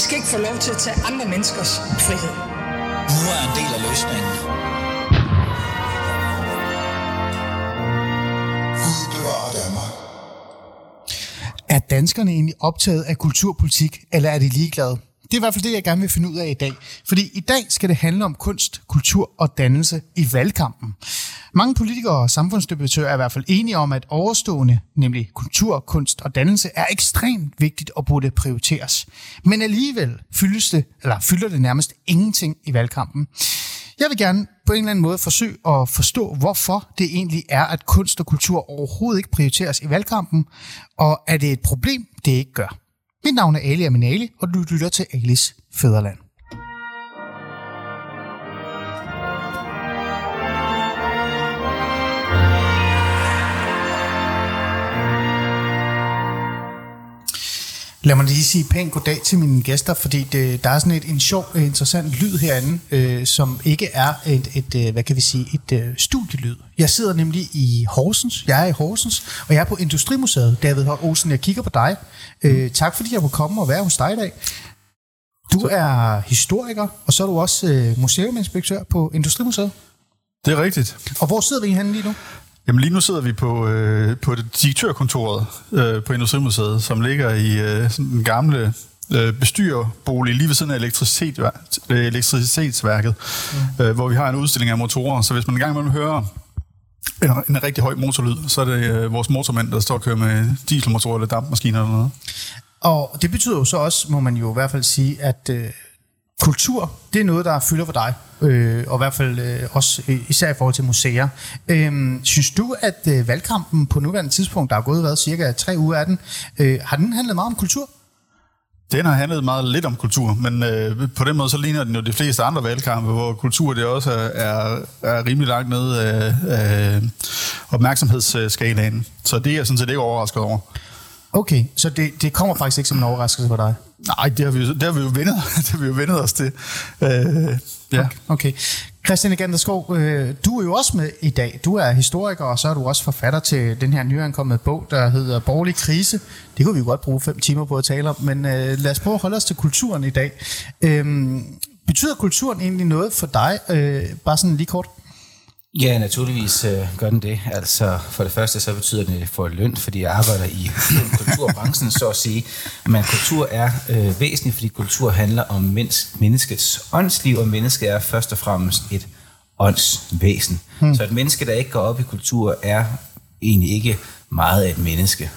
De skal ikke få lov til at tage andre menneskers frihed. Nu er en del af løsningen. Er danskerne egentlig optaget af kulturpolitik, eller er de ligeglade? Det er i hvert fald det, jeg gerne vil finde ud af i dag. Fordi i dag skal det handle om kunst, kultur og dannelse i valgkampen. Mange politikere og samfundsdebattører er i hvert fald enige om, at overstående, nemlig kultur, kunst og dannelse, er ekstremt vigtigt og burde prioriteres. Men alligevel fyldes det, eller fylder det nærmest ingenting i valgkampen. Jeg vil gerne på en eller anden måde forsøge at forstå, hvorfor det egentlig er, at kunst og kultur overhovedet ikke prioriteres i valgkampen, og er det et problem, det ikke gør. Mit navn er Ali Aminali, og du lytter til Alis Fæderland. Lad mig lige sige pænt goddag til mine gæster, fordi det, der er sådan et, en sjov, interessant lyd herinde, øh, som ikke er et, et, øh, hvad kan vi sige, et øh, studielyd. Jeg sidder nemlig i Horsens, jeg er i Horsens, og jeg er på Industrimuseet. David Holt Olsen, jeg kigger på dig. Øh, tak fordi jeg kunne komme og være hos dig i dag. Du er historiker, og så er du også øh, museuminspektør på Industrimuseet. Det er rigtigt. Og hvor sidder vi henne lige nu? Jamen lige nu sidder vi på, øh, på det direktørkontoret øh, på Industrimuseet, som ligger i øh, sådan den gamle øh, bestyrerbolig lige ved siden af elektricitet, øh, elektricitetsværket, mm. øh, hvor vi har en udstilling af motorer. Så hvis man engang vil høre en, en rigtig høj motorlyd, så er det øh, vores motormænd, der står og kører med dieselmotorer eller dampmaskiner eller noget. Og det betyder jo så også, må man jo i hvert fald sige, at øh, kultur, det er noget, der fylder for dig, øh, og i hvert fald øh, også især i forhold til museer. Øh, synes du, at øh, valgkampen på nuværende tidspunkt, der er gået været cirka tre uger af den, øh, har den handlet meget om kultur? Den har handlet meget lidt om kultur, men øh, på den måde så ligner den jo de fleste andre valgkampe, hvor kultur det også er, er, rimelig langt nede af, af opmærksomhedsskalaen. Så det er jeg sådan set ikke overrasket over. Okay, så det, det kommer faktisk ikke som en overraskelse for dig? Nej, det har vi, det har vi jo vendet, det har vi jo vendet os til. Øh, ja. Okay. okay. Christian Ganderskov, øh, du er jo også med i dag. Du er historiker, og så er du også forfatter til den her nyankommede bog, der hedder Borgerlig Krise. Det kunne vi jo godt bruge fem timer på at tale om, men øh, lad os prøve at holde os til kulturen i dag. Øh, betyder kulturen egentlig noget for dig? Øh, bare sådan lige kort. Ja, naturligvis øh, gør den det. Altså, for det første så betyder det for løn, fordi jeg arbejder i kulturbranchen, så at sige. Men kultur er øh, væsentligt, fordi kultur handler om menneskets åndsliv, og mennesket er først og fremmest et åndsvæsen. Hmm. Så et menneske, der ikke går op i kultur, er egentlig ikke meget af et menneske.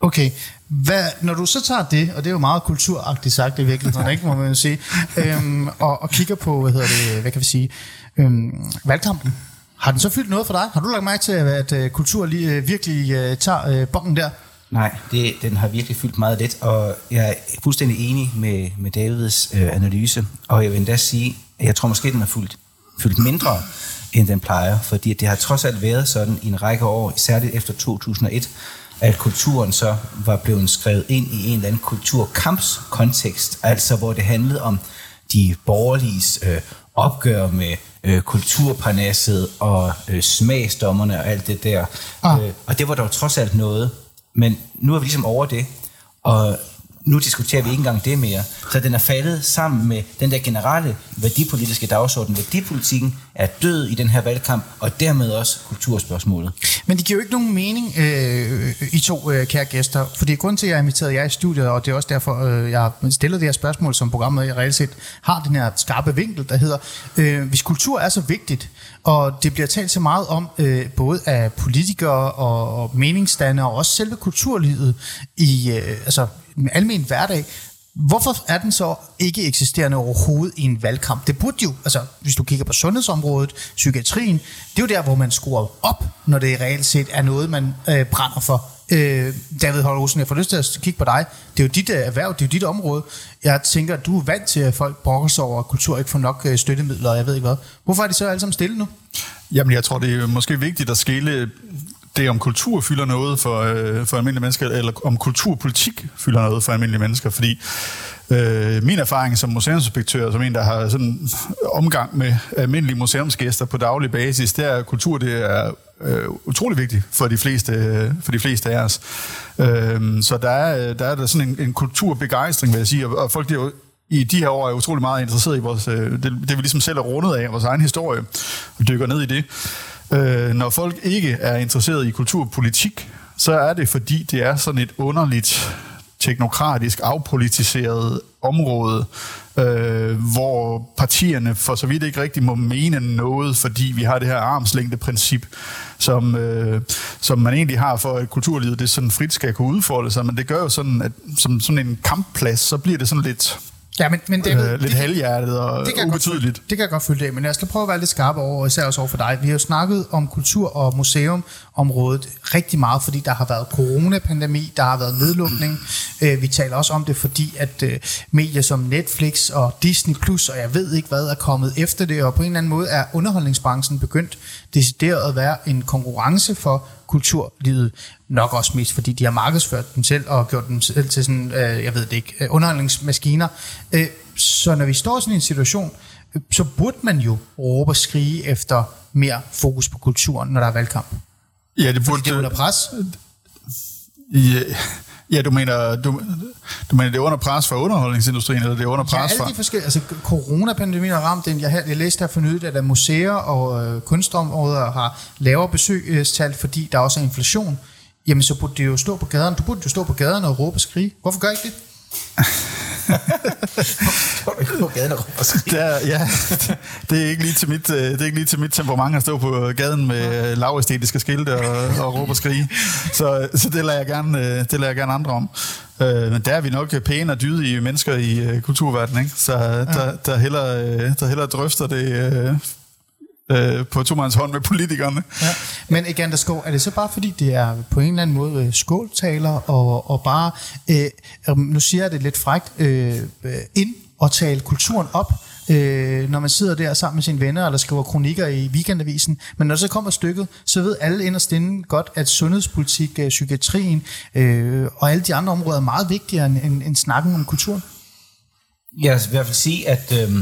Okay, hvad, når du så tager det, og det er jo meget kulturagtigt sagt i virkeligheden, ikke, må man jo sige, øhm, og, og kigger på, hvad hedder det, hvad kan vi sige, øhm, valgkampen, har den så fyldt noget for dig? Har du lagt mærke til, at øh, kultur lige, øh, virkelig øh, tager uh, bongen der? Nej, det, den har virkelig fyldt meget lidt, og jeg er fuldstændig enig med, med Davids øh, analyse, og jeg vil endda sige, at jeg tror måske, den har fyldt, fyldt mindre, end den plejer, fordi det har trods alt været sådan i en række år, særligt efter 2001, at kulturen så var blevet skrevet ind i en eller anden kulturkampskontekst, altså hvor det handlede om de borgerliges øh, opgør med øh, kulturparnasset og øh, smagsdommerne og alt det der. Ah. Øh, og det var dog trods alt noget. Men nu er vi ligesom over det, og nu diskuterer vi ikke engang det mere. Så den er faldet sammen med den der generelle værdipolitiske dagsorden. Værdipolitikken er død i den her valgkamp, og dermed også kulturspørgsmålet. Men det giver jo ikke nogen mening, øh, I to øh, kære gæster, fordi grund til, at jeg har inviteret jer i studiet, og det er også derfor, øh, jeg har stillet det her spørgsmål, som programmet i reelt set har den her skarpe vinkel, der hedder, øh, hvis kultur er så vigtigt, og det bliver talt så meget om, øh, både af politikere og, og meningsdannere, og også selve kulturlivet i øh, altså, almen hverdag, Hvorfor er den så ikke eksisterende overhovedet i en valgkamp? Det burde jo, altså hvis du kigger på sundhedsområdet, psykiatrien, det er jo der, hvor man skruer op, når det reelt set er noget, man øh, brænder for. Øh, David Holrosen, jeg får lyst til at kigge på dig. Det er jo dit øh, erhverv, det er jo dit område. Jeg tænker, at du er vant til, at folk brokker sig over, at kultur ikke får nok øh, støttemidler, og jeg ved ikke hvad. Hvorfor er de så alle sammen stille nu? Jamen, jeg tror, det er måske vigtigt at skille det om kultur fylder noget for, øh, for almindelige mennesker, eller om kulturpolitik fylder noget for almindelige mennesker, fordi øh, min erfaring som museumsinspektør, som en, der har sådan omgang med almindelige museumsgæster på daglig basis, det er, at kultur det er øh, utrolig vigtigt for de fleste, øh, for de fleste af os. Øh, så der er, øh, der er der sådan en, en kulturbegejstring, vil jeg sige, og, og folk der i de her år er utrolig meget interesseret i vores, øh, det, det vi ligesom selv er rundet af, vores egen historie, og dykker ned i det. Øh, når folk ikke er interesseret i kulturpolitik, så er det fordi, det er sådan et underligt teknokratisk, afpolitiseret område, øh, hvor partierne for så vidt ikke rigtig må mene noget, fordi vi har det her armslængde-princip, som, øh, som man egentlig har for, at kulturlivet det sådan frit skal kunne udfolde sig, men det gør jo sådan, at som sådan en kampplads, så bliver det sådan lidt Ja, men, men det, øh, lidt halvhjertet og det kan ubetydeligt. Godt, det kan jeg godt følge det, men jeg skal prøve at være lidt skarp over, især også over for dig. Vi har jo snakket om kultur- og museumområdet rigtig meget, fordi der har været coronapandemi, der har været nedlukning. Øh, vi taler også om det, fordi at øh, medier som Netflix og Disney Plus, og jeg ved ikke hvad, er kommet efter det, og på en eller anden måde er underholdningsbranchen begyndt decideret at være en konkurrence for kulturlivet. Nok også mest, fordi de har markedsført dem selv og gjort dem selv til sådan, øh, jeg ved det ikke, øh, underholdningsmaskiner. Øh, så når vi står i sådan en situation, øh, så burde man jo råbe og skrige efter mere fokus på kulturen, når der er valgkamp. Ja, det burde... Fordi det er under pres. Ja, Ja, du mener, du, du mener, det er under pres for underholdningsindustrien, eller det er under pres ja, alle for... de forskellige, altså coronapandemien har ramt den. Jeg, jeg læste her for nyligt, at museer og øh, kunstområder har lavere besøgstal, fordi der også er inflation. Jamen, så burde det jo stå på gaden. Du burde jo stå på gaden og råbe og skrige. Hvorfor gør ikke det? På gaden og det er, ja, det er ikke lige til mit, øh, det er ikke lige til mit temperament at stå på gaden med lavæstetiske skilte og, og råbe og skrige. Så, så det lader jeg gerne, øh, det lader jeg gerne andre om. Øh, men der er vi nok pæne og dydige mennesker i kulturverdenen, ikke? Så der, der, hellere, der hellere drøfter det øh, på mands hånd med politikerne. Ja. Men Egander Skov, er det så bare fordi, det er på en eller anden måde øh, skåltaler, og, og bare, øh, nu siger jeg det lidt frægt, øh, ind og tale kulturen op, øh, når man sidder der sammen med sine venner, eller skriver kronikker i weekendavisen. Men når så kommer stykket, så ved alle inderst inden godt, at sundhedspolitik, øh, psykiatrien øh, og alle de andre områder er meget vigtigere end, end, end snakken om kulturen. Jeg vil i hvert fald sige, at øh,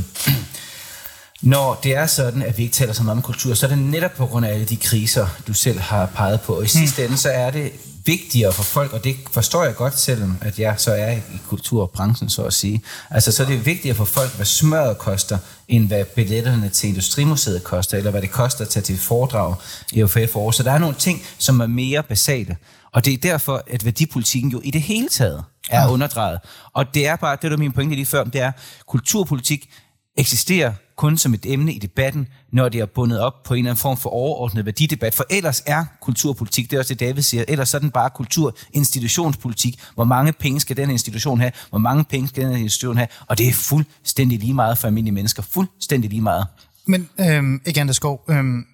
når det er sådan, at vi ikke taler så meget om kultur, så er det netop på grund af alle de kriser, du selv har peget på. Og i sidste ende, så er det vigtigere for folk, og det forstår jeg godt, selvom at jeg så er i kulturbranchen, så at sige. Altså, så er det vigtigere for folk, hvad smøret koster, end hvad billetterne til Industrimuseet koster, eller hvad det koster at tage til foredrag i OFF år. Så der er nogle ting, som er mere basale. Og det er derfor, at værdipolitikken jo i det hele taget er ja. underdrejet. Og det er bare, det er min pointe lige før, det er, kulturpolitik eksisterer kun som et emne i debatten, når det er bundet op på en eller anden form for overordnet værdidebat. For ellers er kulturpolitik, det er også det David siger, ellers er den bare kulturinstitutionspolitik. Hvor mange penge skal den institution have? Hvor mange penge skal den institution have? Og det er fuldstændig lige meget for almindelige mennesker. Fuldstændig lige meget. Men øhm, Egander Skov, øhm,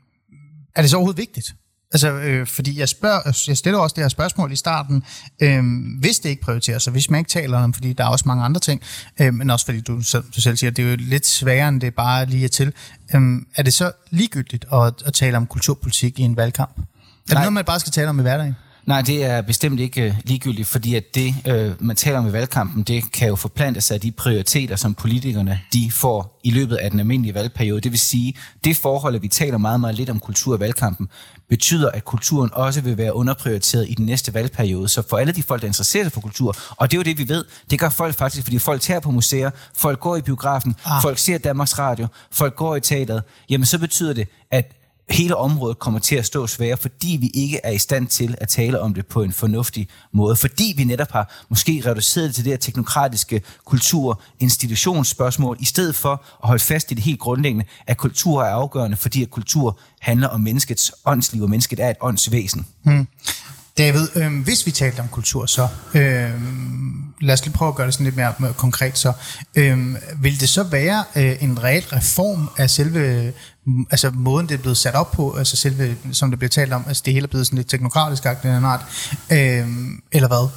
er det så overhovedet vigtigt? Altså, øh, fordi jeg, spørger, jeg stiller også det her spørgsmål i starten. Øh, hvis det ikke prioriteres, så hvis man ikke taler om, fordi der er også mange andre ting, øh, men også fordi du, du selv siger, det er jo lidt sværere, end det bare lige er til. Øh, er det så ligegyldigt at, at tale om kulturpolitik i en valgkamp? Er det noget, man bare skal tale om i hverdagen? Nej, det er bestemt ikke øh, ligegyldigt, fordi at det, øh, man taler om i valgkampen, det kan jo forplante sig af de prioriteter, som politikerne de får i løbet af den almindelige valgperiode. Det vil sige, det forhold, at vi taler meget, meget lidt om kultur i valgkampen, betyder, at kulturen også vil være underprioriteret i den næste valgperiode. Så for alle de folk, der interesserer sig for kultur, og det er jo det, vi ved, det gør folk faktisk, fordi folk tager på museer, folk går i biografen, ah. folk ser Danmarks Radio, folk går i teateret, jamen så betyder det, at hele området kommer til at stå svære, fordi vi ikke er i stand til at tale om det på en fornuftig måde. Fordi vi netop har måske reduceret det til det her teknokratiske kultur institutionsspørgsmål, i stedet for at holde fast i det helt grundlæggende, at kultur er afgørende, fordi at kultur handler om menneskets åndsliv, og mennesket er et åndsvæsen. Hmm. David, øh, hvis vi talte om kultur, så øh, lad os lige prøve at gøre det sådan lidt mere, konkret. Så øh, vil det så være øh, en reel reform af selve altså måden, det er blevet sat op på, altså selve, som det bliver talt om, altså det hele er blevet sådan lidt teknokratisk en art, øh, eller hvad?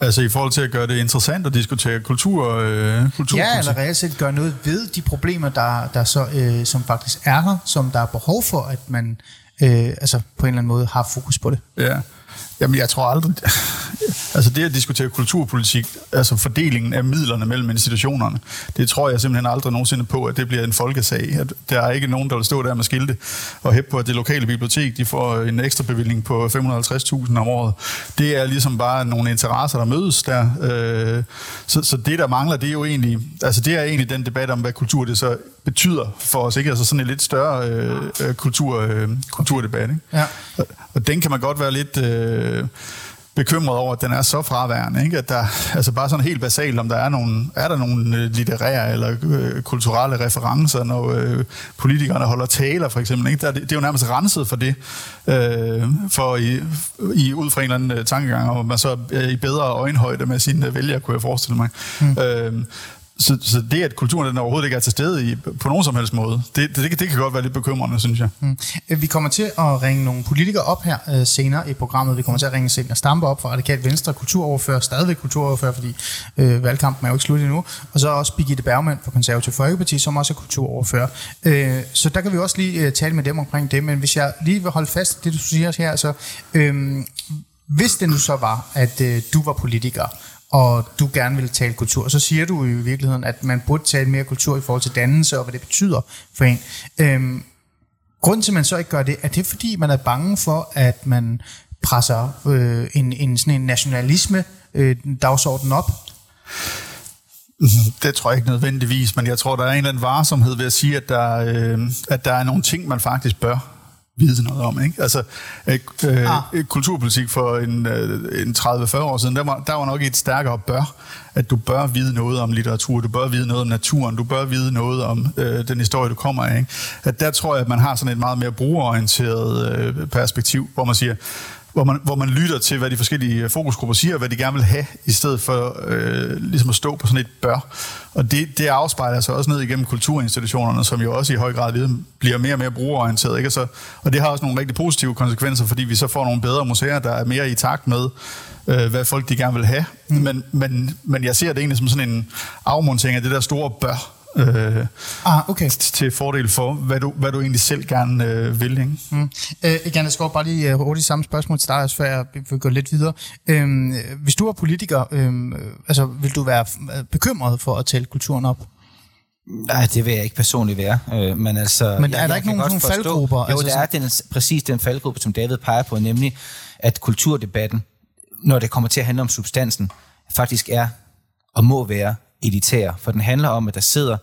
Altså i forhold til at gøre det interessant at diskutere kultur, øh, kultur Ja, eller reelt set gøre noget ved de problemer, der, der så, øh, som faktisk er her, som der er behov for, at man øh, altså på en eller anden måde har fokus på det. Ja, Jamen, jeg tror aldrig... Altså det at diskutere kulturpolitik, altså fordelingen af midlerne mellem institutionerne, det tror jeg simpelthen aldrig nogensinde på, at det bliver en folkesag. At der er ikke nogen, der vil stå der med skilte og hæppe på, at det lokale bibliotek de får en ekstra bevilling på 550.000 om året. Det er ligesom bare nogle interesser, der mødes der. Øh, så, så det, der mangler, det er jo egentlig, altså det er egentlig den debat om, hvad kultur det så betyder for os. Ikke? Altså sådan en lidt større øh, øh kultur, øh, kulturdebat. Ikke? Ja. Og, og den kan man godt være lidt... Øh, bekymret over, at den er så fraværende. Ikke? At der, altså bare sådan helt basalt, om der er, nogle, er der nogle øh, litterære eller øh, kulturelle referencer, når øh, politikerne holder taler, for eksempel. Ikke? Der, det, det er jo nærmest renset for det, øh, for i, i, ud fra en eller anden øh, tankegang, og man så er i bedre øjenhøjde med sine vælgere, kunne jeg forestille mig. Mm. Øh, så, så det, at kulturen den overhovedet ikke er til stede i, på nogen som helst måde, det, det, det kan godt være lidt bekymrende, synes jeg. Mm. Øh, vi kommer til at ringe nogle politikere op her øh, senere i programmet. Vi kommer til at ringe Senior Stampe op fra Radikalt Venstre, kulturoverfører, stadigvæk kulturoverfører, fordi øh, valgkampen er jo ikke slut endnu. Og så også Birgitte Bergmann fra Konservativ Folkeparti, som også er kulturoverfører. Øh, så der kan vi også lige øh, tale med dem omkring det. Men hvis jeg lige vil holde fast i det, du siger her, så øh, hvis det nu så var, at øh, du var politiker, og du gerne vil tale kultur, så siger du i virkeligheden, at man burde tale mere kultur i forhold til dannelse og hvad det betyder for en. Øhm, grunden til, at man så ikke gør det, er det fordi, man er bange for, at man presser øh, en, en, sådan en nationalisme øh, dagsorden op? Det tror jeg ikke nødvendigvis, men jeg tror, der er en eller anden varsomhed ved at sige, at der, øh, at der er nogle ting, man faktisk bør vide noget om. Ikke? Altså, øh, øh, ah. kulturpolitik for en, øh, en 30-40 år siden, der var, der var nok et stærkere bør, at du bør vide noget om litteratur, du bør vide noget om naturen, du bør vide noget om øh, den historie, du kommer af. Ikke? At der tror jeg, at man har sådan et meget mere brugerorienteret øh, perspektiv, hvor man siger, hvor man, hvor man lytter til, hvad de forskellige fokusgrupper siger, og hvad de gerne vil have, i stedet for øh, ligesom at stå på sådan et bør. Og det, det afspejler sig også ned igennem kulturinstitutionerne, som jo også i høj grad bliver mere og mere brugerorienteret. Ikke? Og, så, og det har også nogle rigtig positive konsekvenser, fordi vi så får nogle bedre museer, der er mere i takt med, øh, hvad folk de gerne vil have. Mm. Men, men, men jeg ser det egentlig som sådan en afmontering af det der store bør, øh, ah, okay. til fordel for, hvad du, hvad du egentlig selv gerne øh, vil. Ikke? Mm. Øh, igen, jeg skal bare lige uh, hurtigt samme spørgsmål til dig, også før jeg vil gå lidt videre. Øh, hvis du var politiker, øh, altså, vil du være øh, bekymret for at tælle kulturen op? Nej, det vil jeg ikke personligt være. Øh, men altså, men er jeg, der ikke nogen, nogen faldgrupper? Jo, altså, der er den, præcis den faldgruppe, som David peger på, nemlig at kulturdebatten, når det kommer til at handle om substansen, faktisk er og må være elitær, for den handler om, at der sidder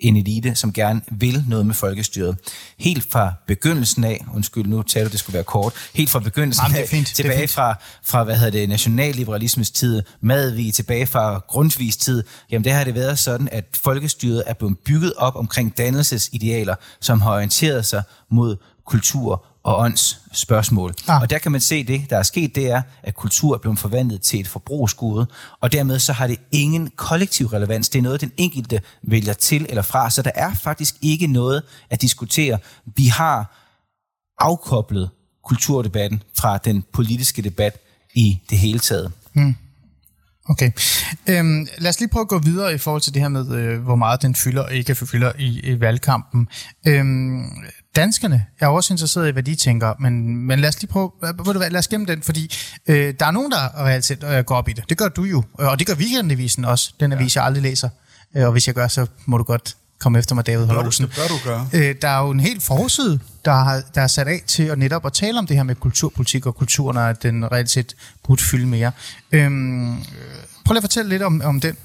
en elite, som gerne vil noget med folkestyret. Helt fra begyndelsen af, undskyld, nu taler det skulle være kort, helt fra begyndelsen Jamen, af, tilbage fra, fra, hvad hedder det, nationalliberalismens tid, madvige, tilbage fra Grundtvigs tid, jamen det har det været sådan, at folkestyret er blevet bygget op omkring dannelsesidealer, som har orienteret sig mod kultur og ånds spørgsmål. Ah. Og der kan man se det, der er sket, det er, at kultur er blevet forvandlet til et forbrugsgode, og dermed så har det ingen kollektiv relevans. Det er noget, den enkelte vælger til eller fra, så der er faktisk ikke noget at diskutere. Vi har afkoblet kulturdebatten fra den politiske debat i det hele taget. Hmm. Okay. Øhm, lad os lige prøve at gå videre i forhold til det her med, øh, hvor meget den fylder og ikke fylder i, i valgkampen. Øhm, danskerne er også interesseret i, hvad de tænker, men, men lad os lige prøve, lad os gemme den, fordi øh, der er nogen, der reelt set øh, går op i det. Det gør du jo, og det gør Weekendavisen også, den avis, ja. jeg aldrig læser. Øh, og hvis jeg gør, så må du godt komme efter mig, David Holmsen. Det bør du gøre. Øh, der er jo en helt forside, der, har, der er sat af til at netop at tale om det her med kulturpolitik og kulturen, og at den reelt set burde fylde mere. Øhm, prøv lige at fortælle lidt om, om den.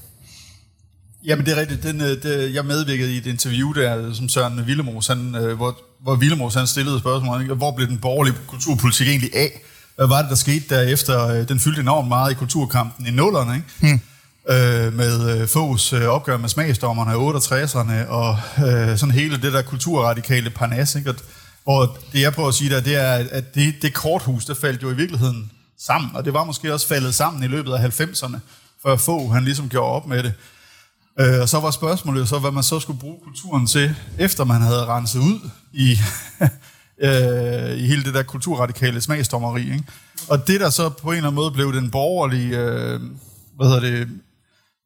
Jamen det er rigtigt. Den, øh, det, jeg medvirkede i et interview der, som Søren Villemos, han, øh, hvor, hvor Villemos han stillede spørgsmål, hvor blev den borgerlige kulturpolitik egentlig af? Hvad var det, der skete derefter? Øh, den fyldte enormt meget i kulturkampen i nullerne, ikke? Hmm. Øh, med øh, Fogs øh, opgør med smagsdommerne i 68'erne, og øh, sådan hele det der kulturradikale parnas, ikke? Og, det jeg prøver at sige der, det er, at det, det korthus, der faldt jo i virkeligheden sammen, og det var måske også faldet sammen i løbet af 90'erne, før Fogh han ligesom gjorde op med det. Øh, og så var spørgsmålet jo så, hvad man så skulle bruge kulturen til, efter man havde renset ud i, øh, i hele det der kulturradikale smagsdommeri. Ikke? Og det, der så på en eller anden måde blev den borgerlige, øh, hvad hedder det,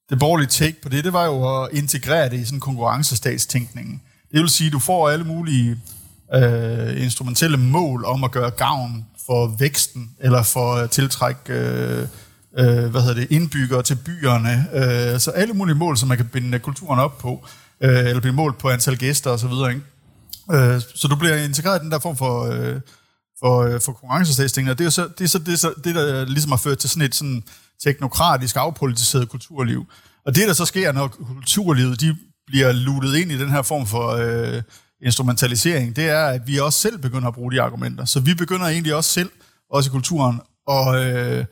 det borgerlige take på det, det var jo at integrere det i sådan konkurrencestatstænkningen. Det vil sige, at du får alle mulige øh, instrumentelle mål om at gøre gavn for væksten, eller for at tiltrække øh, øh, hvad hedder det, indbyggere til byerne. Øh, så alle mulige mål, som man kan binde kulturen op på, øh, eller blive målt på antal gæster osv. Ikke? Øh, så du bliver integreret i den der form for, øh, for, øh, for konkurrencestatstænkning, og det er så det, er så, det, er så, det der ligesom har ført til sådan et sådan teknokratisk, afpolitiseret kulturliv. Og det, der så sker, når kulturlivet de bliver lutet ind i den her form for øh, instrumentalisering, det er, at vi også selv begynder at bruge de argumenter. Så vi begynder egentlig også selv, også i kulturen, at, øh,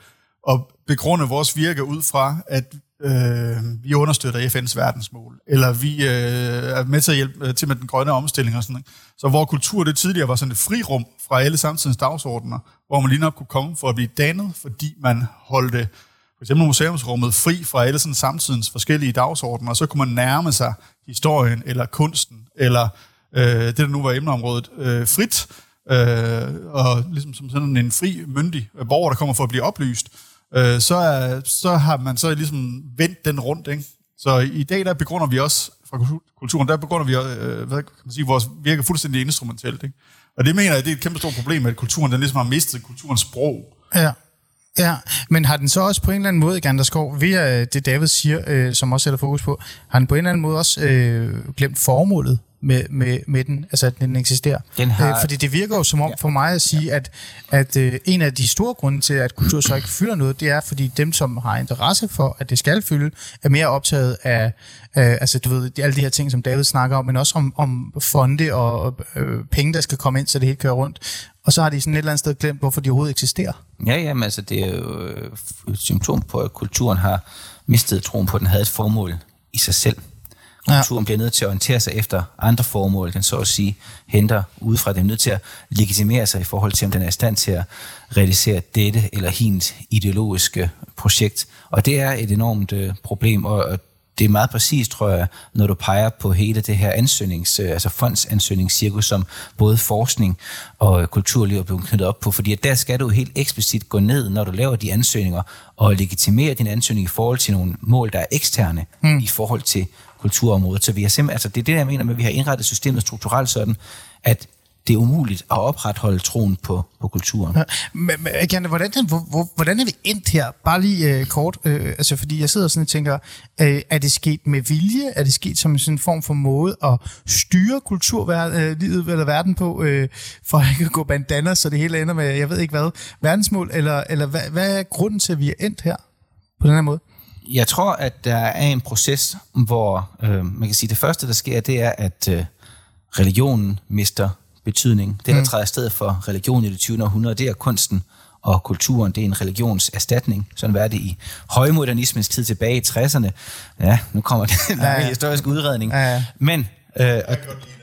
at begrunde vores virke ud fra, at øh, vi understøtter FN's verdensmål, eller vi øh, er med til at hjælpe øh, til med den grønne omstilling og sådan noget. Så hvor kultur det tidligere var sådan et frirum fra alle samtidens dagsordner, hvor man lige nok kunne komme for at blive dannet, fordi man holdte for eksempel museumsrummet fri fra alle sådan samtidens forskellige dagsordener, og så kunne man nærme sig historien, eller kunsten, eller øh, det, der nu var emneområdet, øh, frit, øh, og ligesom som sådan en fri, myndig øh, borger, der kommer for at blive oplyst, øh, så, er, så har man så ligesom vendt den rundt. Ikke? Så i dag, der begrunder vi også fra kulturen, der begrunder vi øh, hvad kan man sige, vores virker fuldstændig instrumentelt. Ikke? Og det mener jeg, det er et kæmpe stort problem, at kulturen den ligesom har mistet kulturens sprog. Ja. Ja, men har den så også på en eller anden måde, Ganderskov, via det David siger, øh, som også sætter fokus på, har den på en eller anden måde også øh, glemt formålet med, med, med den, altså at den eksisterer? Den har- øh, fordi det virker jo som om for mig at sige, at, at øh, en af de store grunde til, at kultur så ikke fylder noget, det er, fordi dem, som har interesse for, at det skal fylde, er mere optaget af, øh, altså du ved, alle de her ting, som David snakker om, men også om, om fonde og øh, penge, der skal komme ind, så det hele kører rundt. Og så har de sådan et eller andet sted glemt, hvorfor de overhovedet eksisterer. Ja, jamen altså, det er jo øh, et symptom på, at kulturen har mistet troen på, at den havde et formål i sig selv. Ja. Kulturen bliver nødt til at orientere sig efter andre formål, den så at sige henter udefra. Den er nødt til at legitimere sig i forhold til, om den er i stand til at realisere dette eller hint ideologiske projekt. Og det er et enormt øh, problem, og, og det er meget præcist, tror jeg, når du peger på hele det her ansøgnings, øh, altså fondsansøgningscirkus, som både forskning og kulturliv er blevet knyttet op på, fordi der skal du helt eksplicit gå ned, når du laver de ansøgninger, og legitimere din ansøgning i forhold til nogle mål, der er eksterne mm. i forhold til kulturområdet. Så vi har simpelthen, altså det er det, jeg mener med, at vi har indrettet systemet strukturelt sådan, at det er umuligt at opretholde troen på, på kulturen. Ja, Men, men igen, hvordan, hvor, hvor, hvordan er vi endt her? Bare lige øh, kort, øh, altså fordi jeg sidder sådan og tænker, øh, er det sket med vilje? Er det sket som sådan en form for måde at styre kulturlivet eller verden på, øh, for at ikke gå bandana, så det hele ender med, jeg ved ikke hvad, verdensmål? Eller, eller hvad, hvad er grunden til, at vi er endt her på den her måde? Jeg tror, at der er en proces, hvor øh, man kan sige, det første, der sker, det er, at øh, religionen mister betydning. Det, der mm. træder i stedet for religion i det 20. århundrede, det er kunsten og kulturen. Det er en religionserstatning. Sådan var det i højmodernismens tid tilbage i 60'erne. Ja, nu kommer det en ja, ja. historisk udredning. Ja, ja. Men øh, og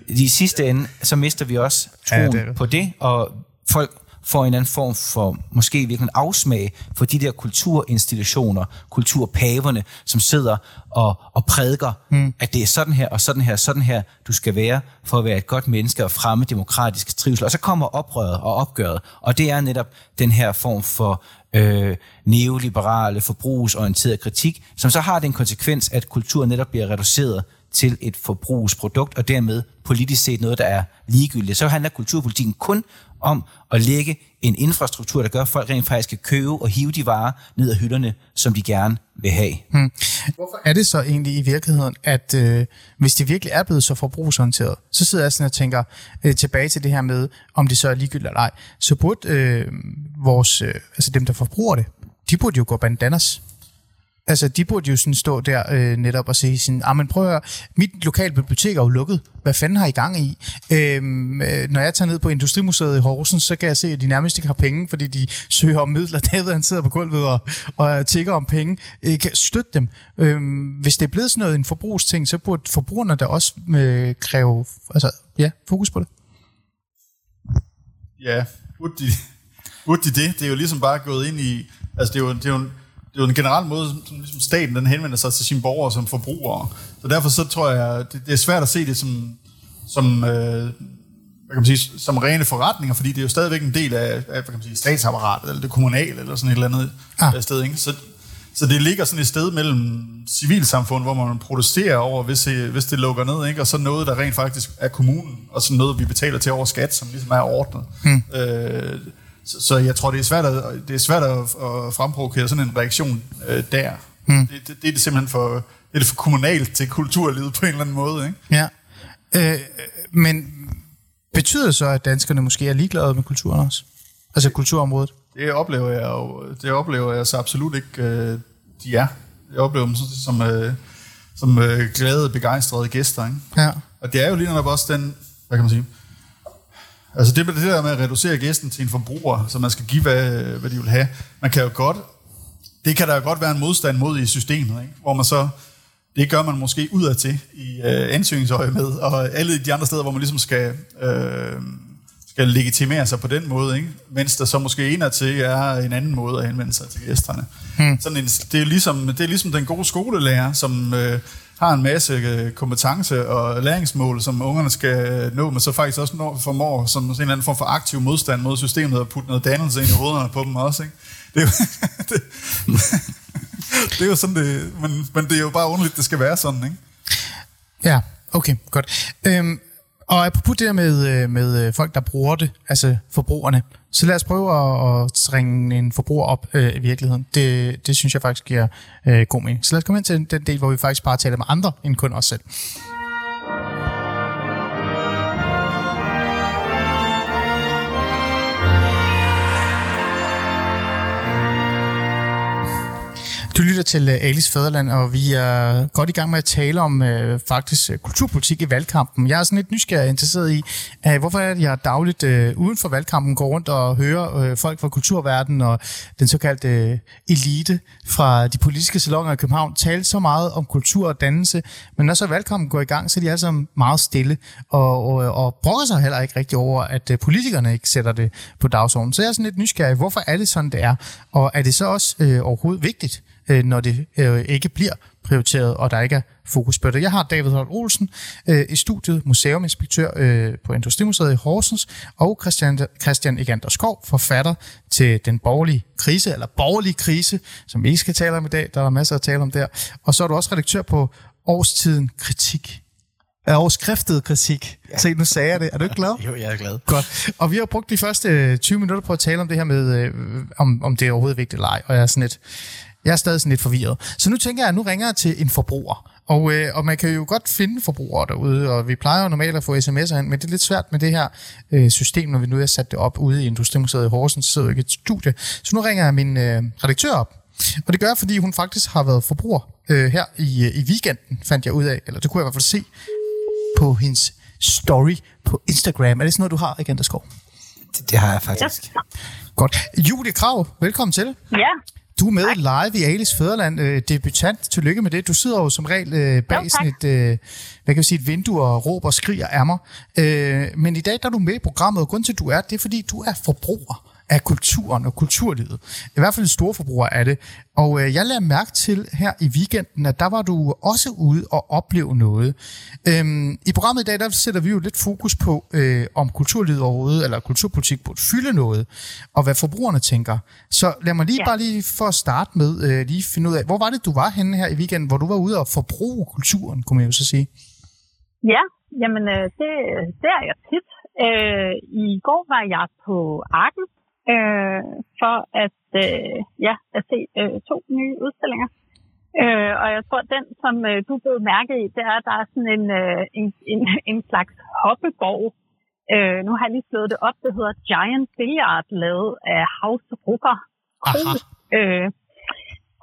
i sidste ende, så mister vi også troen Ja, det det. på det, og folk får en eller anden form for, måske virkelig afsmag for de der kulturinstitutioner, kulturpaverne, som sidder og, og prædiker, mm. at det er sådan her, og sådan her, og sådan her, du skal være, for at være et godt menneske og fremme demokratisk trivsel. Og så kommer oprøret og opgøret, og det er netop den her form for øh, neoliberale, forbrugsorienterede kritik, som så har den konsekvens, at kultur netop bliver reduceret til et forbrugsprodukt, og dermed politisk set noget, der er ligegyldigt. Så handler kulturpolitikken kun om at lægge en infrastruktur, der gør, at folk rent faktisk kan købe og hive de varer ned af hylderne, som de gerne vil have. Hmm. Hvorfor er det så egentlig i virkeligheden, at øh, hvis det virkelig er blevet så forbrugsorienteret, så sidder jeg sådan og tænker øh, tilbage til det her med, om det så er ligegyldigt eller ej, så burde øh, vores, øh, altså dem, der forbruger det, de burde jo gå bandanas. Altså, de burde jo sådan stå der øh, netop og sige sådan, ah, men prøv at høre, mit lokale bibliotek er jo lukket. Hvad fanden har I gang i? Øhm, øh, når jeg tager ned på Industrimuseet i Horsens, så kan jeg se, at de nærmest ikke har penge, fordi de søger om midler. David, han sidder på gulvet og, og tigger om penge. Øh, kan støtte dem. Øhm, hvis det er blevet sådan noget en forbrugsting, så burde forbrugerne da også øh, kræve altså, ja, fokus på det. Ja, burde de, burde de det? Det er jo ligesom bare gået ind i... Altså, det er jo, det er jo, en, det er jo en generel måde, som ligesom staten den henvender sig til sine borgere som forbrugere. Så derfor så tror jeg, det, det er svært at se det som, som, øh, hvad kan man sige, som rene forretninger, fordi det er jo stadigvæk en del af, af hvad kan man sige, statsapparatet, eller det kommunale, eller sådan et eller andet Ah. ah. sted. Ikke? Så, Så det ligger sådan et sted mellem civilsamfund, hvor man protesterer over, hvis det, hvis det lukker ned, ikke? og så noget, der rent faktisk er kommunen, og så noget, vi betaler til over skat, som ligesom er ordnet. Hmm. Øh, så, så jeg tror, det er svært at, det er svært at, at fremprovokere sådan en reaktion øh, der. Hmm. Det, det, det er det simpelthen for, det er det for kommunalt til kulturlivet på en eller anden måde. Ikke? Ja. Øh, men betyder det så, at danskerne måske er ligeglade med kulturen også? Altså kulturområdet? Det oplever jeg jo, det oplever jeg så absolut ikke, øh, de er. Jeg oplever dem som, øh, som øh, glade, begejstrede gæster. Ikke? Ja. Og det er jo lige netop også den, hvad kan man sige, altså det, det der med at reducere gæsten til en forbruger, så man skal give, hvad, hvad de vil have. Man kan jo godt, det kan der jo godt være en modstand mod i systemet, ikke? hvor man så, det gør man måske udad til i øh, ansøgningsøje med, og alle de andre steder, hvor man ligesom skal... Øh, skal legitimere sig på den måde, ikke? mens der så måske en til er en anden måde at henvende sig til gæsterne. Hmm. Sådan en, det, er ligesom, det er ligesom den gode skolelærer, som øh, har en masse øh, kompetence og læringsmål, som ungerne skal øh, nå, men så faktisk også når, formår som en eller anden form for aktiv modstand mod systemet og putte noget dannelse ind i hovederne på dem også. Ikke? Det, er jo, det, det er jo sådan, det, men, men det er jo bare underligt, det skal være sådan, ikke? Ja, okay, godt. Øhm, og apropos det der med, øh, med øh, folk, der bruger det, altså forbrugerne, så lad os prøve at, at ringe en forbruger op øh, i virkeligheden. Det, det synes jeg faktisk giver øh, god mening. Så lad os komme ind til den del, hvor vi faktisk bare taler med andre end kun os selv. Du lytter til øh, Alice Fæderland, og vi er godt i gang med at tale om øh, faktisk øh, kulturpolitik i valgkampen. Jeg er sådan lidt nysgerrig interesseret i, øh, hvorfor er det, jeg dagligt øh, uden for valgkampen går rundt og hører øh, folk fra kulturverdenen og den såkaldte øh, elite fra de politiske salonger i København tale så meget om kultur og dannelse, men når så valgkampen går i gang, så er de alle sammen meget stille og, og, og brokker sig heller ikke rigtig over, at øh, politikerne ikke sætter det på dagsordenen. Så jeg er sådan lidt nysgerrig, hvorfor er det sådan, det er? Og er det så også øh, overhovedet vigtigt? Øh, når det øh, ikke bliver prioriteret, og der ikke er fokus på det. Jeg har David Holt Olsen øh, i studiet, museuminspektør øh, på Industrimuseet i Horsens, og Christian, Christian Egander Skov, forfatter til Den borgerlige krise, eller borgerlige krise, som vi ikke skal tale om i dag, der er masser at tale om der. Og så er du også redaktør på Årstiden Kritik. Overskriftet kritik. Ja. Se, nu sagde jeg det. Er du ikke glad? jo, jeg er glad. Godt. Og vi har brugt de første 20 minutter på at tale om det her med, øh, om, om det er overhovedet vigtigt eller ej. Og jeg er sådan lidt, jeg er stadig sådan lidt forvirret. Så nu tænker jeg, at nu ringer jeg til en forbruger. Og, øh, og man kan jo godt finde forbrugere derude, og vi plejer jo normalt at få sms'er ind, men det er lidt svært med det her øh, system, når vi nu har sat det op ude i Industrimuseet i Horsens, så sidder jo ikke et studie. Så nu ringer jeg min øh, redaktør op, og det gør jeg, fordi hun faktisk har været forbruger øh, her i, øh, i weekenden, fandt jeg ud af, eller det kunne jeg i hvert fald se på hendes story på Instagram. Er det sådan noget, du har, igen, der skov? Det, det har jeg faktisk. Ja. Godt. Julie Krav, velkommen til. Ja, du er med tak. live i Alice Fæderland, øh, debutant. Tillykke med det. Du sidder jo som regel øh, bag jo, sådan et, øh, hvad kan vi sige, et vindue og råber og skriger af mig. Øh, men i dag der er du med i programmet, og grund til, at du er, det er, fordi du er forbruger af kulturen og kulturlivet. I hvert fald en stor forbruger af det. Og øh, jeg lader mærke til her i weekenden, at der var du også ude og opleve noget. Øhm, I programmet i dag, der sætter vi jo lidt fokus på, øh, om kulturlivet overhovedet, eller kulturpolitik burde fylde noget, og hvad forbrugerne tænker. Så lad mig lige ja. bare lige for at starte med, øh, lige finde ud af, hvor var det, du var henne her i weekenden, hvor du var ude og forbruge kulturen, kunne man jo så sige? Ja, jamen øh, det, det er jeg tit. Øh, I går var jeg på Arken, øh, for at, øh, ja, at se øh, to nye udstillinger. Øh, og jeg tror, den, som øh, du blev mærke i, det er, at der er sådan en, øh, en, en, en slags hoppeborg. Øh, nu har jeg lige slået det op. Det hedder Giant Billiard, lavet af House Rucker. Øh,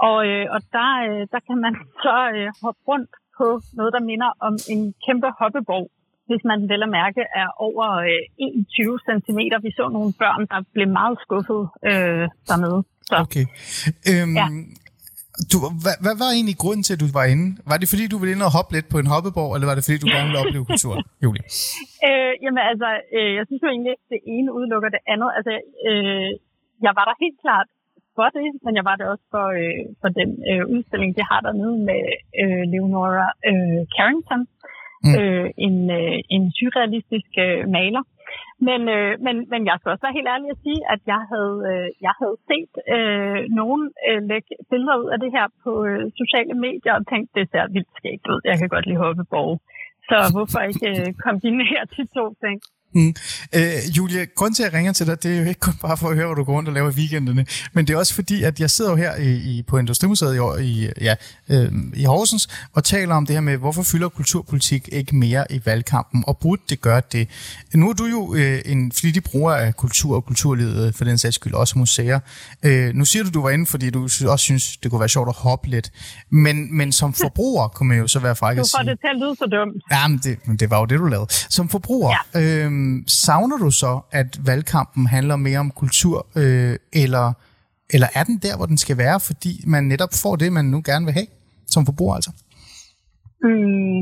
og, øh, og der, øh, der kan man så øh, hoppe rundt på noget, der minder om en kæmpe hoppeborg hvis man vel at mærke er over øh, 21 cm. Vi så nogle børn, der blev meget skuffet øh, dernede. Så, okay. Øhm, ja. Du, hvad, hvad var egentlig grunden til, at du var inde? Var det fordi, du ville ind og hoppe lidt på en hoppeborg, eller var det fordi, du gerne ville opleve kulturen, Julie? Øh, jamen altså, øh, jeg synes jo egentlig ikke, det ene udelukker det andet. Altså, øh, jeg var der helt klart for det, men jeg var det også for, øh, for den øh, udstilling, det har dernede med øh, Leonora øh, Carrington, mm. øh, en, øh, en surrealistisk øh, maler. Men, øh, men, men jeg skal også være helt ærlig at sige, at jeg havde, øh, jeg havde set øh, nogen øh, lægge billeder ud af det her på øh, sociale medier og tænkt, det ser vildt skægt ud. Jeg kan godt lide hoppeborg. Så hvorfor ikke øh, kombinere de to ting? Mm. Øh, Julia, grund til, at jeg ringer til dig, det er jo ikke kun bare for at høre, hvad du går rundt og laver i weekenderne, men det er også fordi, at jeg sidder jo her i, i, på Industrimuseet i, i, ja, øh, i Horsens og taler om det her med, hvorfor fylder kulturpolitik ikke mere i valgkampen, og burde det gøre det? Nu er du jo øh, en flittig bruger af kultur og kulturlivet, for den sags skyld også museer. Øh, nu siger du, du var inde, fordi du også synes, det kunne være sjovt at hoppe lidt, men, men som forbruger kunne man jo så være fræk at sige... Du får det til at lyde så dumt. Jamen, det, det var jo det, du lavede. Som forbruger, ja. øh, Øhm, savner du så, at valgkampen handler mere om kultur, øh, eller, eller er den der, hvor den skal være, fordi man netop får det, man nu gerne vil have, som forbruger altså? Mm,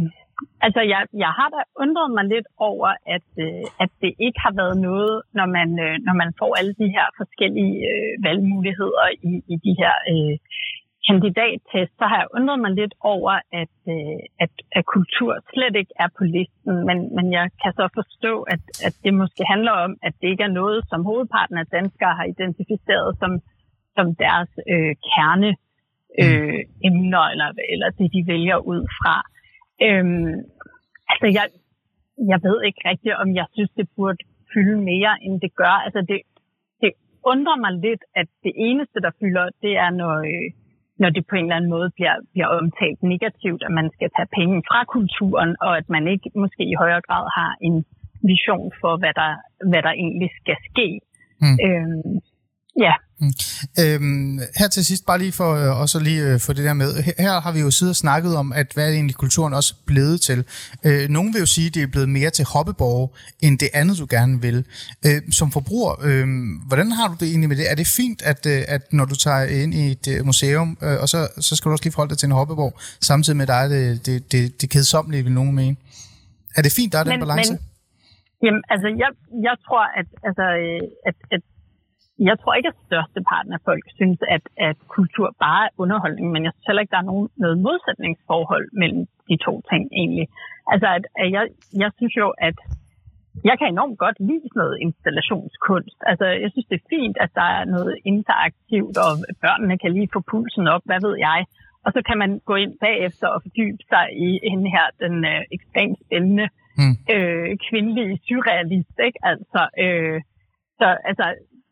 altså, jeg, jeg har da undret mig lidt over, at, øh, at det ikke har været noget, når man, øh, når man får alle de her forskellige øh, valgmuligheder i, i de her øh, kandidattest, så har jeg undret mig lidt over, at, øh, at, at kultur slet ikke er på listen. Men, men jeg kan så forstå, at, at det måske handler om, at det ikke er noget, som hovedparten af danskere har identificeret som, som deres øh, kerne øh, emner, eller, eller det, de vælger ud fra. Øhm, altså, jeg, jeg ved ikke rigtigt, om jeg synes, det burde fylde mere, end det gør. Altså, det, det undrer mig lidt, at det eneste, der fylder, det er, når... Øh, når det på en eller anden måde bliver, bliver omtalt negativt, at man skal tage penge fra kulturen, og at man ikke måske i højere grad har en vision for, hvad der, hvad der egentlig skal ske. Mm. Øhm, ja. Mm. Øhm, her til sidst, bare lige for øh, også lige øh, for det der med, her, her har vi jo siddet og snakket om, at hvad er egentlig kulturen også blevet til. Øh, nogen vil jo sige, at det er blevet mere til hoppeborg, end det andet, du gerne vil. Øh, som forbruger, øh, hvordan har du det egentlig med det? Er det fint, at, øh, at når du tager ind i et øh, museum, øh, og så, så skal du også lige forholde dig til en hoppeborg, samtidig med dig det, det, det, det kedsommelige, vil nogen mene? Er det fint, der er den men, balance? Men, jamen, altså, jeg, jeg tror, at, altså, øh, at, at jeg tror ikke, at størsteparten af folk synes, at, at kultur bare er underholdning, men jeg synes heller ikke, der er nogen, noget modsætningsforhold mellem de to ting egentlig. Altså, at, at jeg, jeg synes jo, at jeg kan enormt godt lide noget installationskunst. Altså, jeg synes, det er fint, at der er noget interaktivt, og børnene kan lige få pulsen op, hvad ved jeg. Og så kan man gå ind bagefter og fordybe sig i en her, den øh, ekstremt spændende mm. øh, kvindelige surrealist, ikke? Altså, øh, så altså,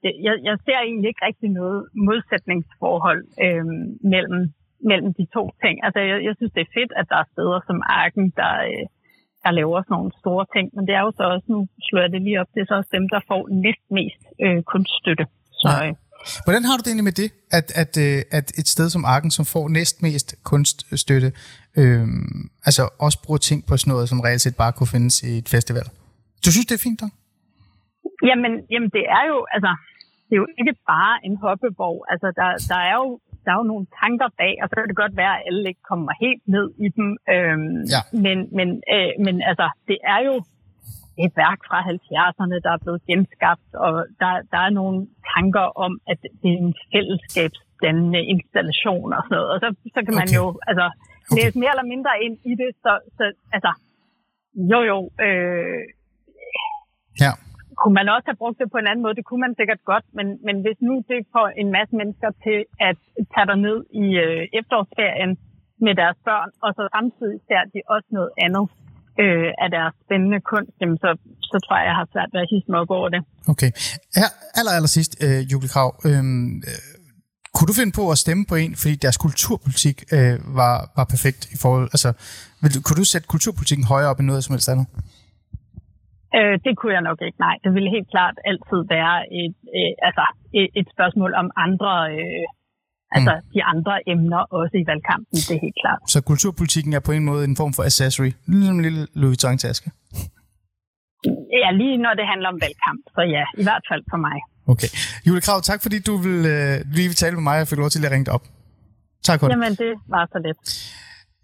jeg, jeg ser egentlig ikke rigtig noget modsætningsforhold øh, mellem, mellem de to ting. Altså, jeg, jeg synes, det er fedt, at der er steder som Arken, der, øh, der laver sådan nogle store ting, men det er jo så også, nu slår jeg det lige op, det er så også dem, der får næst mest øh, kunststøtte. Så, øh. Hvordan har du det egentlig med det, at, at, øh, at et sted som Arken, som får næst mest kunststøtte, øh, altså også bruger ting på sådan noget, som reelt set bare kunne findes i et festival? Du synes, det er fint, da? Jamen, jamen det er jo, altså, det er jo ikke bare en hoppeborg. Altså, der, der, er jo, der er jo nogle tanker bag, og så kan det godt være, at alle ikke kommer helt ned i dem. Øhm, ja. men, men, øh, men altså, det er jo et værk fra 70'erne, der er blevet genskabt, og der, der er nogle tanker om, at det er en fællesskabsdannende installation og sådan noget. Og så, så kan man okay. jo altså, okay. læse mere eller mindre ind i det. Så, så altså, jo jo, øh, ja kunne man også have brugt det på en anden måde? Det kunne man sikkert godt, men, men hvis nu det får en masse mennesker til at tage dig ned i øh, efterårsferien med deres børn, og så samtidig ser de også noget andet øh, af deres spændende kunst, jamen så, så tror jeg, jeg har svært ved at hisse mig op over det. Okay. Her, aller, aller sidst, øh, Julie Krav, øhm, øh, kunne du finde på at stemme på en, fordi deres kulturpolitik øh, var, var perfekt i forhold... Altså, vil, kunne du sætte kulturpolitikken højere op end noget som helst andet? Øh, det kunne jeg nok ikke, nej. Det ville helt klart altid være et, øh, altså, et, et spørgsmål om andre, øh, altså mm. de andre emner også i valgkampen, det er helt klart. Så kulturpolitikken er på en måde en form for accessory, ligesom en lille Louis Vuitton-taske? Ja, lige når det handler om valgkamp, så ja, i hvert fald for mig. Okay. Julie Krav, tak fordi du vil, øh, lige vil tale med mig og fik lov til at ringe op. Tak for det. Jamen, det var så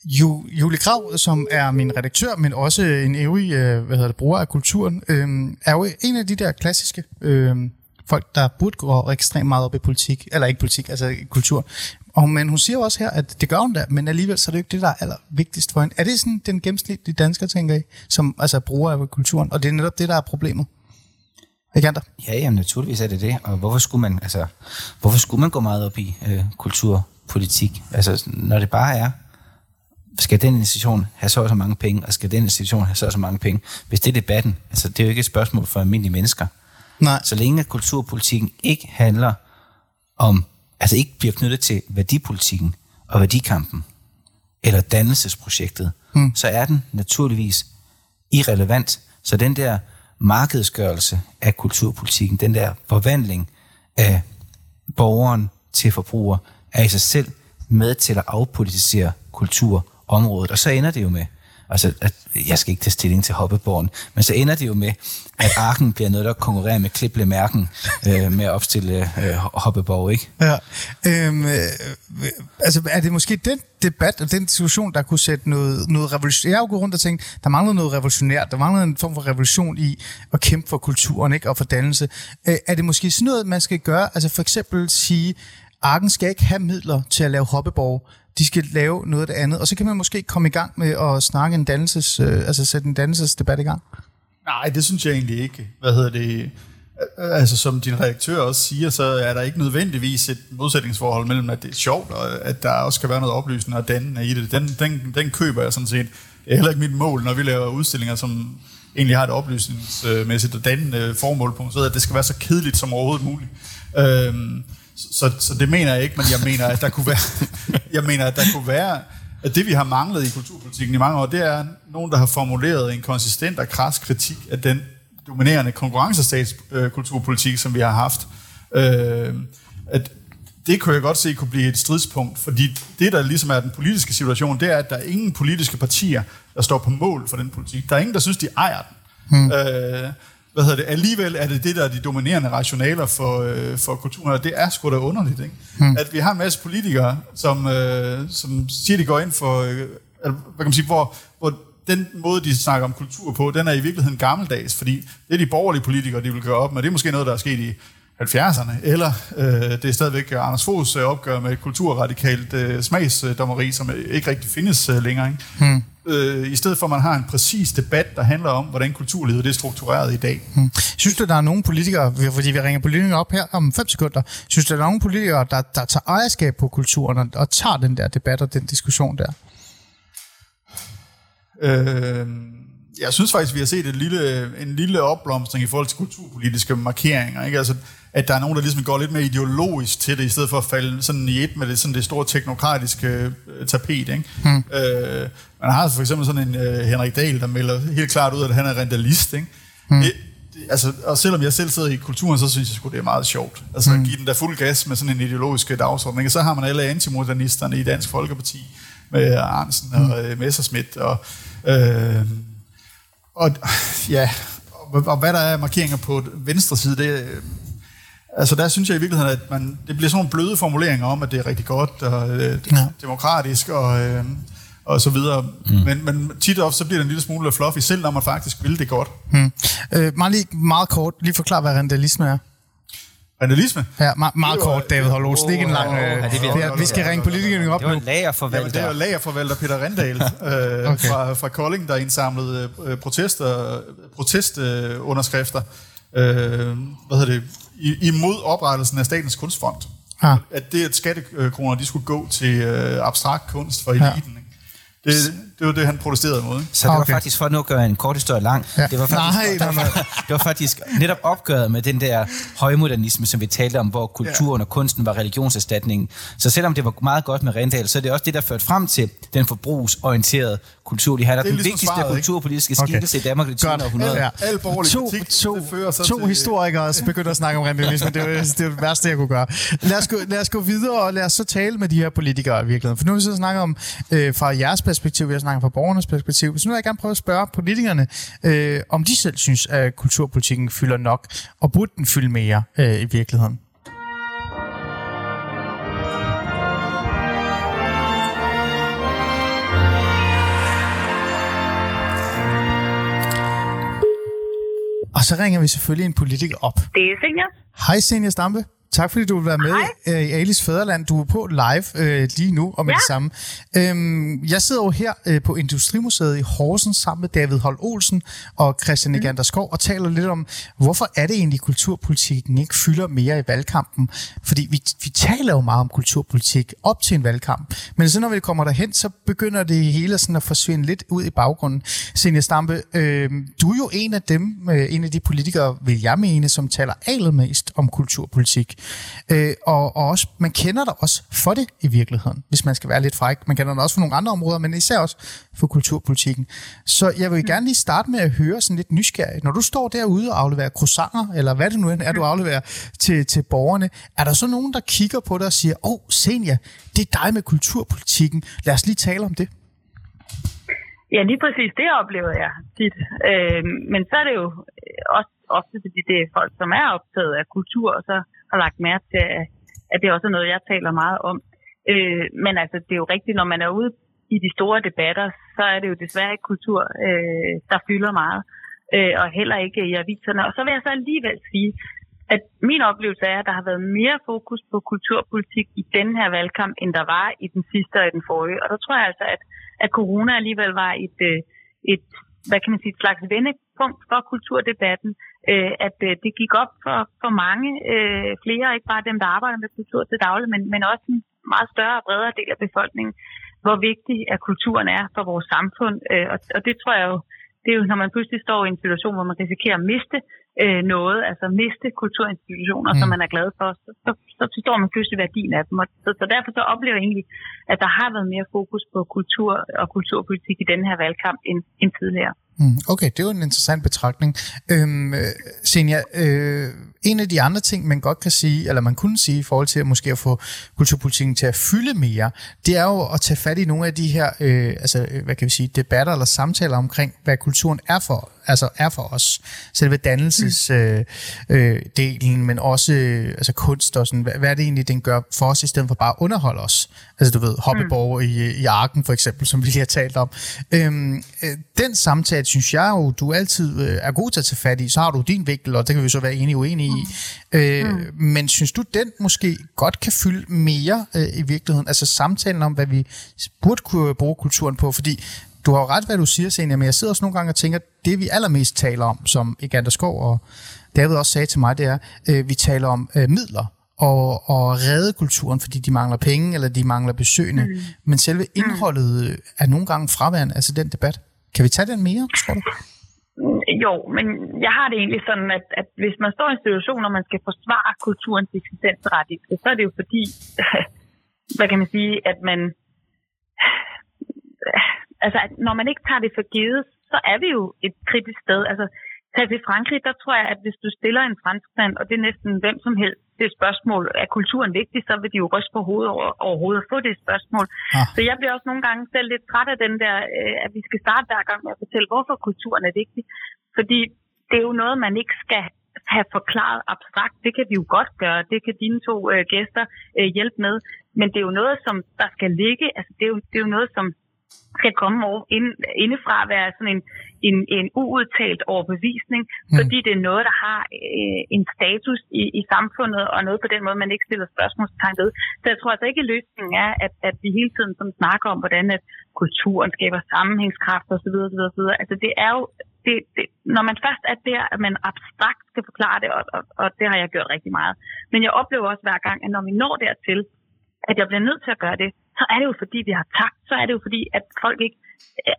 lidt. Julie Krav, som er min redaktør, men også en evig øh, hvad hedder det, bruger af kulturen, øh, er jo en af de der klassiske øh, folk, der burde gå ekstremt meget op i politik, eller ikke politik, altså kultur. Og, men hun siger også her, at det gør hun da, men alligevel så er det jo ikke det, der er allervigtigst for hende. Er det sådan den gennemsnitlige dansker, tænker I, som altså bruger af kulturen, og det er netop det, der er problemet? Agander? Ja, jamen, naturligvis er det det. Og hvorfor skulle man, altså, hvorfor skulle man gå meget op i øh, kulturpolitik? Altså, når det bare er, skal den institution have så og så mange penge, og skal den institution have så og så mange penge? Hvis det er debatten, altså, det er jo ikke et spørgsmål for almindelige mennesker. Nej. Så længe kulturpolitikken ikke handler om, altså ikke bliver knyttet til værdipolitikken og værdikampen, eller dannelsesprojektet, hmm. så er den naturligvis irrelevant. Så den der markedsgørelse af kulturpolitikken, den der forvandling af borgeren til forbruger, er i sig selv med til at afpolitisere området. Og så ender det jo med, altså, at jeg skal ikke tage stilling til hoppeborgen, men så ender det jo med, at arken bliver noget, der konkurrerer med klipplemærken øh, med at opstille øh, hoppeborg, ikke? Ja. Øhm, øh, altså, er det måske den debat og den diskussion, der kunne sætte noget, noget revolution... Jeg har jo gået rundt og tænkt, der mangler noget revolutionært. Der mangler en form for revolution i at kæmpe for kulturen ikke? og for dannelse. Øh, er det måske sådan noget, man skal gøre? Altså for eksempel sige, Arken skal ikke have midler til at lave hoppeborg. De skal lave noget af det andet. Og så kan man måske komme i gang med at snakke en dannelses, øh, altså sætte en dannelsesdebat i gang. Nej, det synes jeg egentlig ikke. Hvad hedder det? Altså som din redaktør også siger, så er der ikke nødvendigvis et modsætningsforhold mellem, at det er sjovt, og at der også skal være noget oplysende og dannende i det. Den, den, den køber jeg sådan set. Det er heller ikke mit mål, når vi laver udstillinger, som egentlig har et oplysningsmæssigt og dannende formål på museet, at det skal være så kedeligt som overhovedet muligt. Øhm, så, så det mener jeg ikke, men jeg mener, at der kunne være, jeg mener, at der kunne være, at det vi har manglet i kulturpolitikken i mange år, det er nogen, der har formuleret en konsistent og kras kritik af den dominerende konkurrencestatskulturpolitik, som vi har haft. Øh, at det kunne jeg godt se kunne blive et stridspunkt, fordi det, der ligesom er den politiske situation, det er, at der er ingen politiske partier, der står på mål for den politik. Der er ingen, der synes, de ejer den. Hmm. Øh, hvad hedder det, alligevel er det det, der er de dominerende rationaler for, øh, for kulturen, og det er sgu da underligt, ikke? Hmm. At vi har en masse politikere, som, øh, som siger, de går ind for, øh, hvad kan man sige, hvor, hvor den måde, de snakker om kultur på, den er i virkeligheden gammeldags, fordi det er de borgerlige politikere, de vil gøre op med. Det er måske noget, der er sket i 70'erne, eller øh, det er stadigvæk Anders Foghs øh, opgør med kulturradikalt øh, smagsdommeri, som ikke rigtig findes øh, længere. Ikke? Hmm. Øh, I stedet for, at man har en præcis debat, der handler om, hvordan kulturlivet det er struktureret i dag. Hmm. Synes du, der er nogle politikere, fordi vi ringer politikere op her om 5 sekunder, synes du, der er nogle politikere, der, der tager ejerskab på kulturen og, og tager den der debat og den diskussion der? Øh, jeg synes faktisk, vi har set et lille, en lille opblomstring i forhold til kulturpolitiske markeringer. Ikke? Altså, at der er nogen, der ligesom går lidt mere ideologisk til det, i stedet for at falde sådan i et med det, sådan det store teknokratiske øh, tapet. Ikke? Hmm. Øh, man har for eksempel sådan en øh, Henrik Dahl, der melder helt klart ud, at han er rentalist. Ikke? Hmm. Det, altså, og selvom jeg selv sidder i kulturen, så synes jeg sgu, det er meget sjovt. Altså hmm. at give den der fuld gas med sådan en ideologisk dagsorden. Ikke? Så har man alle antimodernisterne i Dansk Folkeparti, med Arnsen og hmm. Øh, Messerschmidt og Øh, og ja, og, og hvad der er markeringer på venstre side, det, øh, altså der synes jeg i virkeligheden, at man, det bliver sådan nogle bløde formuleringer om, at det er rigtig godt og øh, ja. demokratisk og, øh, og så videre. Mm. Men, men tit ofte, så bliver det en lille smule fluffy, selv når man faktisk vil det godt. Mm. Øh, meget, lige, meget kort, lige forklare, hvad rentalisme er. Vandalisme? Ja, meget, meget kort, David Holm Olsen. Ikke en lang... Øh, ja, det ja, vi skal ringe politikerne op nu. Det var lagerforvalter. Ja, det var lagerforvalter Peter Rendal øh, okay. fra, fra Kolding, der indsamlede øh, protester, protestunderskrifter øh, hvad hedder det, imod oprettelsen af Statens Kunstfond. Ja. At det, at skattekroner de skulle gå til øh, abstrakt kunst for eliten. Ja. Det, det var det, han protesterede mod. Så det var okay. faktisk, for nu at gøre en kort historie lang, ja. det, var faktisk, nej, nej, nej. det var faktisk netop opgøret med den der højmodernisme, som vi talte om, hvor kulturen ja. og kunsten var religionserstatningen. Så selvom det var meget godt med Rendal, så er det også det, der førte frem til den forbrugsorienterede kultur. De har der den ligesom vigtigste svaret, kulturpolitiske skikkelse okay. i Danmark i det 20. århundrede. Ja. Al to, kritik, to, to til... historikere begynder at snakke om rendalisme. Det er det, er det værste, jeg kunne gøre. Lad os, gå, lad os gå videre, og lad os så tale med de her politikere i virkeligheden. For nu har vi så snakket om, øh, fra jeres perspektiv, vi har snakket fra borgernes perspektiv. Så nu vil jeg gerne prøve at spørge politikerne, øh, om de selv synes, at kulturpolitikken fylder nok, og burde den fylde mere øh, i virkeligheden? Og så ringer vi selvfølgelig en politiker op. Det er Senja. Hej Senja Stampe. Tak fordi du vil være med Hej. i Alice Fæderland. Du er på live øh, lige nu og med ja. det samme. Øhm, jeg sidder jo her øh, på Industrimuseet i Horsens sammen med David Holt Olsen og Christian mm. Egander Skov og taler lidt om, hvorfor er det egentlig, kulturpolitikken ikke fylder mere i valgkampen? Fordi vi, vi taler jo meget om kulturpolitik op til en valgkamp, men så når vi kommer derhen, så begynder det hele sådan at forsvinde lidt ud i baggrunden. Senja Stampe, øh, du er jo en af dem, øh, en af de politikere, vil jeg mene, som taler allermest om kulturpolitik. Øh, og, og også, man kender dig også for det i virkeligheden, hvis man skal være lidt fræk. Man kender dig også for nogle andre områder, men især også for kulturpolitikken. Så jeg vil gerne lige starte med at høre sådan lidt nysgerrigt. Når du står derude og afleverer croissanter, eller hvad det nu end er, du afleverer til, til borgerne, er der så nogen, der kigger på dig og siger, åh, oh, Senja, det er dig med kulturpolitikken. Lad os lige tale om det. Ja, lige præcis det oplever jeg tit. Øh, men så er det jo også ofte, fordi det er folk, som er optaget af kultur, og så har lagt mærke til, at det også er noget, jeg taler meget om. Øh, men altså, det er jo rigtigt, når man er ude i de store debatter, så er det jo desværre ikke kultur, øh, der fylder meget, øh, og heller ikke i aviserne. Og så vil jeg så alligevel sige, at min oplevelse er, at der har været mere fokus på kulturpolitik i den her valgkamp, end der var i den sidste og i den forrige. Og der tror jeg altså, at, at corona alligevel var et, øh, et, hvad kan man sige, et slags vendepunkt for kulturdebatten, øh, at øh, det gik op for, for mange øh, flere, ikke bare dem, der arbejder med kultur til daglig, men, men også en meget større og bredere del af befolkningen, hvor vigtig at kulturen er for vores samfund. Øh, og, og det tror jeg jo, det er jo, når man pludselig står i en situation, hvor man risikerer at miste øh, noget, altså miste kulturinstitutioner, mm. som man er glad for, så, så, så forstår man pludselig værdien af dem. Og så, så derfor så oplever jeg egentlig, at der har været mere fokus på kultur og kulturpolitik i den her valgkamp end, end tidligere. Mm, okay, det er jo en interessant betragtning. Øhm, Senja, øh, en af de andre ting, man godt kan sige, eller man kunne sige i forhold til at måske at få kulturpolitikken til at fylde mere, det er jo at tage fat i nogle af de her, øh, altså, hvad kan vi sige, debatter eller samtaler omkring, hvad kulturen er for, altså er for os. Selve dannelsesdelen, øh, øh, men også øh, altså kunst og sådan, hvad, hvad er det egentlig, den gør for os, i stedet for bare at underholde os? Altså du ved, hoppeborg mm. i, i Arken for eksempel, som vi lige har talt om. Øhm, øh, den samtale, synes jeg jo, du altid øh, er god til at tage fat i. Så har du din vinkel, og det kan vi så være enige og uenige i. Øh, mm. Men synes du, den måske godt kan fylde mere øh, i virkeligheden? Altså samtalen om, hvad vi burde kunne bruge kulturen på, fordi du har jo ret, hvad du siger, Senja, men jeg sidder også nogle gange og tænker, det vi allermest taler om, som Egander Skov og David også sagde til mig, det er, øh, vi taler om øh, midler og, og redde kulturen, fordi de mangler penge, eller de mangler besøgende. Mm. Men selve mm. indholdet mm. er nogle gange fraværende, altså den debat. Kan vi tage den mere, tror du? Mm, jo, men jeg har det egentlig sådan, at, at hvis man står i en situation, hvor man skal forsvare kulturens eksistensret, så er det jo fordi, hvad kan man sige, at man, altså at når man ikke tager det for givet, så er vi jo et kritisk sted. Altså, tag til Frankrig, der tror jeg, at hvis du stiller en franskmand, og det er næsten hvem som helst, det spørgsmål, er kulturen vigtig, så vil de jo ryste på hovedet over, overhovedet at få det spørgsmål. Ja. Så jeg bliver også nogle gange selv lidt træt af den der, øh, at vi skal starte hver gang med at fortælle, hvorfor kulturen er vigtig. Fordi det er jo noget, man ikke skal have forklaret abstrakt. Det kan vi jo godt gøre. Det kan dine to øh, gæster øh, hjælpe med. Men det er jo noget, som der skal ligge. Altså, det, er jo, det er jo noget, som skal komme over, ind, indefra at være sådan en, en, en uudtalt overbevisning, mm. fordi det er noget, der har øh, en status i, i samfundet, og noget på den måde, man ikke stiller spørgsmålstegn ved. Så jeg tror altså ikke, at løsningen er, at, at vi hele tiden sådan snakker om, hvordan at kulturen skaber sammenhængskraft osv. osv., osv. Altså det er jo, det, det, når man først er der, at man abstrakt skal forklare det, og, og, og det har jeg gjort rigtig meget. Men jeg oplever også hver gang, at når vi når dertil, at jeg bliver nødt til at gøre det, så er det jo fordi, vi har takt. Så er det jo fordi, at folk ikke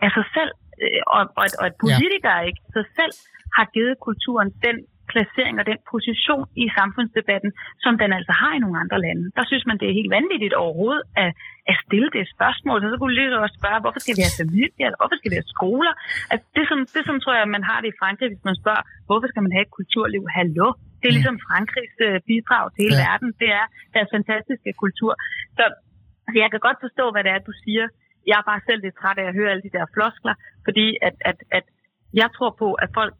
af sig selv, øh, og, og, og at politikere ja. ikke sig selv har givet kulturen den placering og den position i samfundsdebatten, som den altså har i nogle andre lande. Der synes man, det er helt vanvittigt overhovedet at, at stille det spørgsmål. Så, så kunne lige også spørge, hvorfor skal vi have familie, eller hvorfor skal vi have skoler? Altså, det, som, det som tror jeg, man har det i Frankrig, hvis man spørger, hvorfor skal man have et kulturliv? Hallo? Det er ligesom Frankrigs uh, bidrag til hele ja. verden. Det er deres fantastiske kultur. Så Altså, jeg kan godt forstå, hvad det er, du siger. Jeg er bare selv lidt træt af at høre alle de der floskler, fordi at, at, at jeg tror på, at folk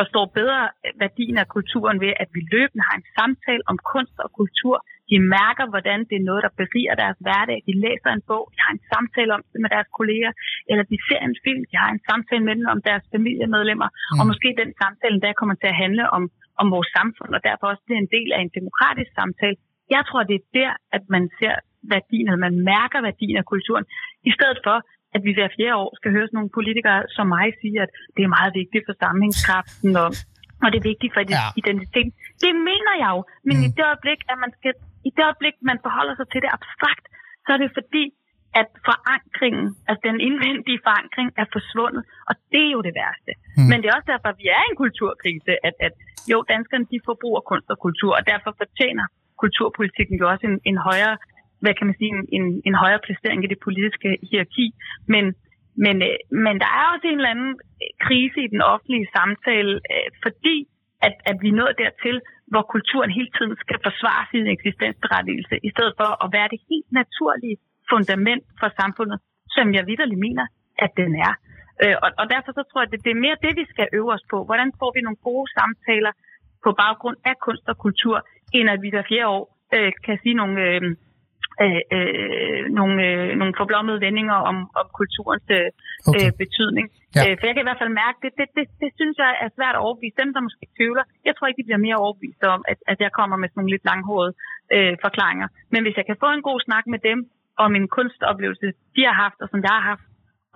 forstår bedre værdien af kulturen ved, at vi løbende har en samtale om kunst og kultur. De mærker, hvordan det er noget, der beriger deres hverdag. De læser en bog, de har en samtale om det med deres kolleger, eller de ser en film, de har en samtale med dem om deres familiemedlemmer, mm. og måske den samtale der kommer til at handle om, om vores samfund, og derfor også bliver en del af en demokratisk samtale. Jeg tror, det er der, at man ser værdien, at man mærker værdien af kulturen, i stedet for, at vi hver fjerde år skal høre sådan nogle politikere som mig sige, at det er meget vigtigt for sammenhængskraften, og, og det er vigtigt for ja. identiteten. Det mener jeg jo, men mm. i det øjeblik, at man skal, i det øjeblik, man forholder sig til det abstrakt, så er det fordi, at forankringen, altså den indvendige forankring, er forsvundet, og det er jo det værste. Mm. Men det er også derfor, at vi er i en kulturkrise, at, at jo, danskerne de forbruger kunst og kultur, og derfor fortjener kulturpolitikken jo også en, en højere hvad kan man sige, en, en højere placering i det politiske hierarki. Men, men, øh, men der er også en eller anden krise i den offentlige samtale, øh, fordi at, at vi er nået dertil, hvor kulturen hele tiden skal forsvare sin eksistensberettigelse, i stedet for at være det helt naturlige fundament for samfundet, som jeg vidderligt mener, at den er. Øh, og, og derfor så tror jeg, at det er mere det, vi skal øve os på. Hvordan får vi nogle gode samtaler på baggrund af kunst og kultur, end at vi hver fjerde år øh, kan sige nogle, øh, øh, øh, nogle, øh, nogle forblommede vendinger om, om kulturens øh, okay. øh, betydning. Ja. Øh, for jeg kan i hvert fald mærke, det, det, det, det synes jeg er svært at overbevise. Dem, der måske tvivler, jeg tror ikke, de bliver mere overbevist om, at, at jeg kommer med sådan nogle lidt langhårede øh, forklaringer. Men hvis jeg kan få en god snak med dem om en kunstoplevelse, de har haft, og som jeg har haft,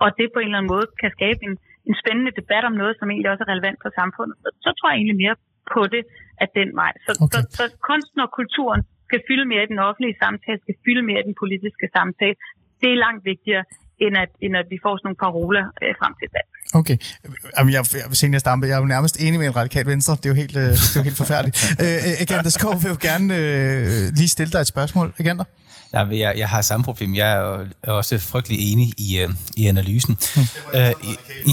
og det på en eller anden måde kan skabe en, en spændende debat om noget, som egentlig også er relevant for samfundet, så, så tror jeg egentlig mere på det af den vej. Så, okay. så, så kunsten og kulturen skal fylde mere i den offentlige samtale, skal fylde mere i den politiske samtale. Det er langt vigtigere, end at, end at vi får sådan nogle paroler øh, frem til valg. Okay. Jamen, jeg, jeg, Senior Stampe, jeg er jo nærmest enig med en radikal venstre. Det er jo helt, øh, det er jo helt forfærdeligt. øh, Agander Skov vil jo gerne øh, lige stille dig et spørgsmål. Agander? Ja, jeg, jeg har samme problem. Jeg er også frygtelig enig i, øh, i analysen. Mm. Øh,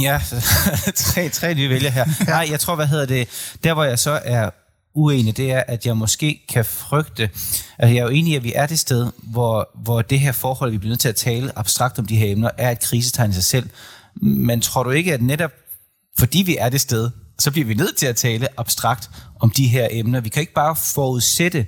ja, tre, tre nye vælger her. Nej, jeg tror, hvad hedder det, der hvor jeg så er uenig, det er, at jeg måske kan frygte, altså jeg er jo enig i, at vi er det sted, hvor, hvor det her forhold, vi bliver nødt til at tale abstrakt om de her emner, er et krisetegn i sig selv. Men tror du ikke, at netop fordi vi er det sted, så bliver vi nødt til at tale abstrakt om de her emner. Vi kan ikke bare forudsætte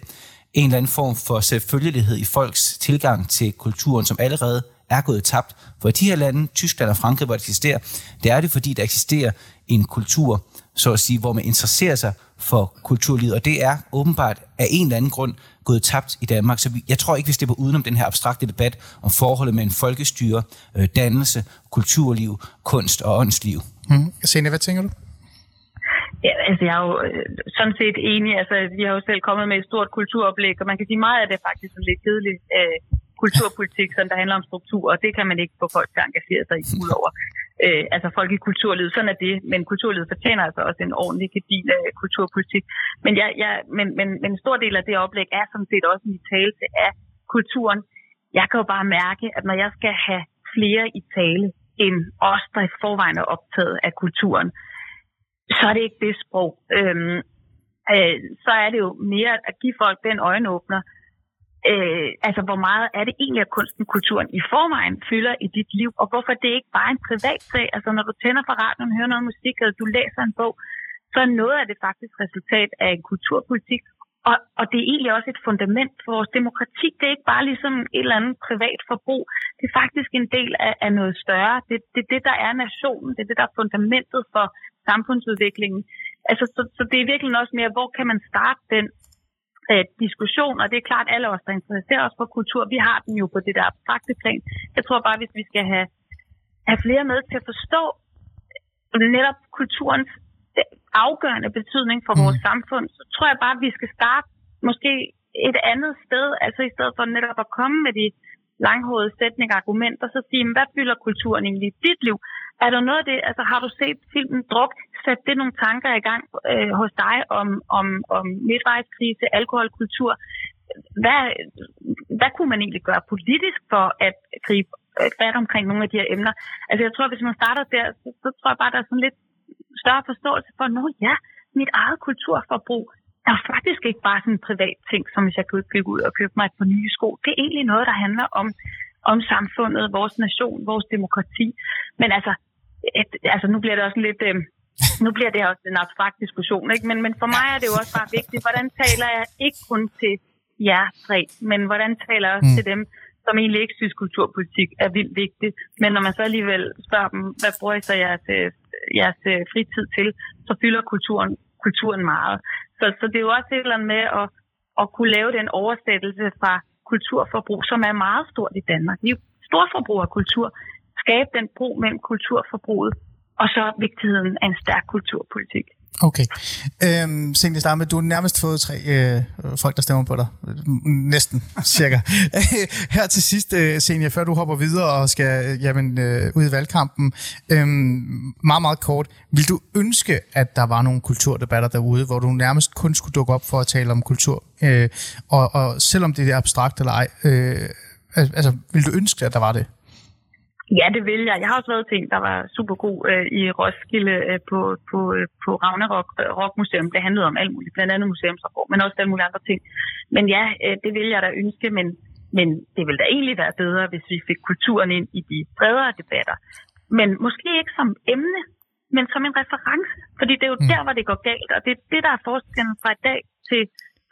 en eller anden form for selvfølgelighed i folks tilgang til kulturen, som allerede er gået tabt. For i de her lande, Tyskland og Frankrig, hvor det eksisterer, det er det, fordi der eksisterer en kultur, så at sige, hvor man interesserer sig for kulturlivet, og det er åbenbart af en eller anden grund gået tabt i Danmark. Så jeg tror ikke, vi slipper udenom den her abstrakte debat om forholdet mellem folkestyre, øh, dannelse, kulturliv, kunst og åndsliv. Mm. Sene, hvad tænker du? Ja, altså jeg er jo øh, sådan set enig. Altså, vi har jo selv kommet med et stort kulturoplæg, og man kan sige meget af det er faktisk en lidt kedelig øh, kulturpolitik, som der handler om struktur, og det kan man ikke få folk til at engagere sig i, udover øh, altså folk i kulturlivet. Sådan er det, men kulturlivet fortjener altså også en ordentlig gedin af kulturpolitik. Men, jeg, jeg, men, men, men en stor del af det oplæg er sådan set også en tale af kulturen. Jeg kan jo bare mærke, at når jeg skal have flere i tale end os, der i forvejen er optaget af kulturen, så er det ikke det sprog. Øhm, øh, så er det jo mere at give folk den øjenåbner, øh, altså hvor meget er det egentlig, at kunsten kulturen i forvejen fylder i dit liv, og hvorfor det ikke bare er en privat sag. Altså når du tænder for radioen, hører noget musik, eller du læser en bog, så er noget af det faktisk resultat af en kulturpolitik, og, og det er egentlig også et fundament for vores demokrati. Det er ikke bare ligesom et eller andet privat forbrug. Det er faktisk en del af, af noget større. Det er det, det, der er nationen. Det er det, der er fundamentet for samfundsudviklingen. Altså, så, så det er virkelig også mere, hvor kan man starte den øh, diskussion, og det er klart, alle os, der interesserer os for kultur, vi har den jo på det der abstrakte plan. Jeg tror bare, hvis vi skal have, have flere med til at forstå netop kulturens afgørende betydning for vores mm. samfund, så tror jeg bare, at vi skal starte måske et andet sted, altså i stedet for netop at komme med de langhårede sætning argumenter, så sige, hvad fylder kulturen egentlig i dit liv? Er der noget af det, altså har du set filmen Druk, sat det nogle tanker i gang øh, hos dig om, om, om midtvejskrise, alkoholkultur? Hvad, hvad kunne man egentlig gøre politisk for at gribe øh, fat omkring nogle af de her emner? Altså jeg tror, hvis man starter der, så, så tror jeg bare, der er sådan lidt større forståelse for, at ja, mit eget kulturforbrug er faktisk ikke bare sådan en privat ting, som hvis jeg kunne bygge ud og købe mig et par nye sko. Det er egentlig noget, der handler om, om samfundet, vores nation, vores demokrati. Men altså, et, altså nu bliver det også lidt... Øh, nu bliver det også en abstrakt diskussion, ikke? Men, men for mig er det jo også bare vigtigt, hvordan taler jeg ikke kun til jer tre, men hvordan taler jeg også mm. til dem, som egentlig ikke synes, kulturpolitik er vildt vigtigt. Men når man så alligevel spørger dem, hvad bruger I så jeres, øh, jeres øh, fritid til, så fylder kulturen kulturen meget. Så, så det er jo også et eller andet med at, at kunne lave den oversættelse fra kulturforbrug, som er meget stort i Danmark. Vi er jo storforbrug af kultur. Skabe den bro mellem kulturforbruget og så vigtigheden af en stærk kulturpolitik. Okay. Øhm, Signe Stamme, du har nærmest fået tre øh, folk, der stemmer på dig. Næsten, cirka. Her til sidst, øh, Senja, før du hopper videre og skal øh, jamen, øh, ud i valgkampen. Øhm, meget, meget kort. Vil du ønske, at der var nogle kulturdebatter derude, hvor du nærmest kun skulle dukke op for at tale om kultur? Øh, og, og selvom det er abstrakt eller ej, øh, altså, vil du ønske, at der var det? Ja, det vil jeg. Jeg har også været til en, der var super god øh, i Roskilde øh, på, på, øh, på Ragnarok øh, Rock Museum. Det handlede om alt muligt, blandt andet museumsrapport, men også alle mulige andre ting. Men ja, øh, det vil jeg da ønske, men, men det ville da egentlig være bedre, hvis vi fik kulturen ind i de bredere debatter. Men måske ikke som emne, men som en reference. Fordi det er jo mm. der, hvor det går galt, og det er det, der er forskellen fra i dag til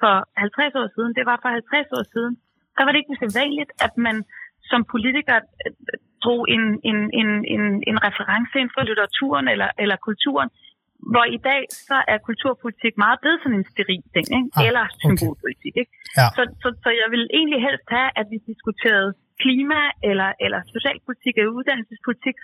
for 50 år siden. Det var for 50 år siden. Der var det ikke usædvanligt, at man som politiker øh, drog en, en, en, en, en reference ind for litteraturen eller, eller kulturen, hvor i dag så er kulturpolitik meget blevet sådan en steril ting, ikke? Ah, eller symbolpolitik. Ikke? Ja. Så, så, så jeg vil egentlig helst have, at vi diskuterede klima eller, eller socialpolitik eller uddannelsespolitik,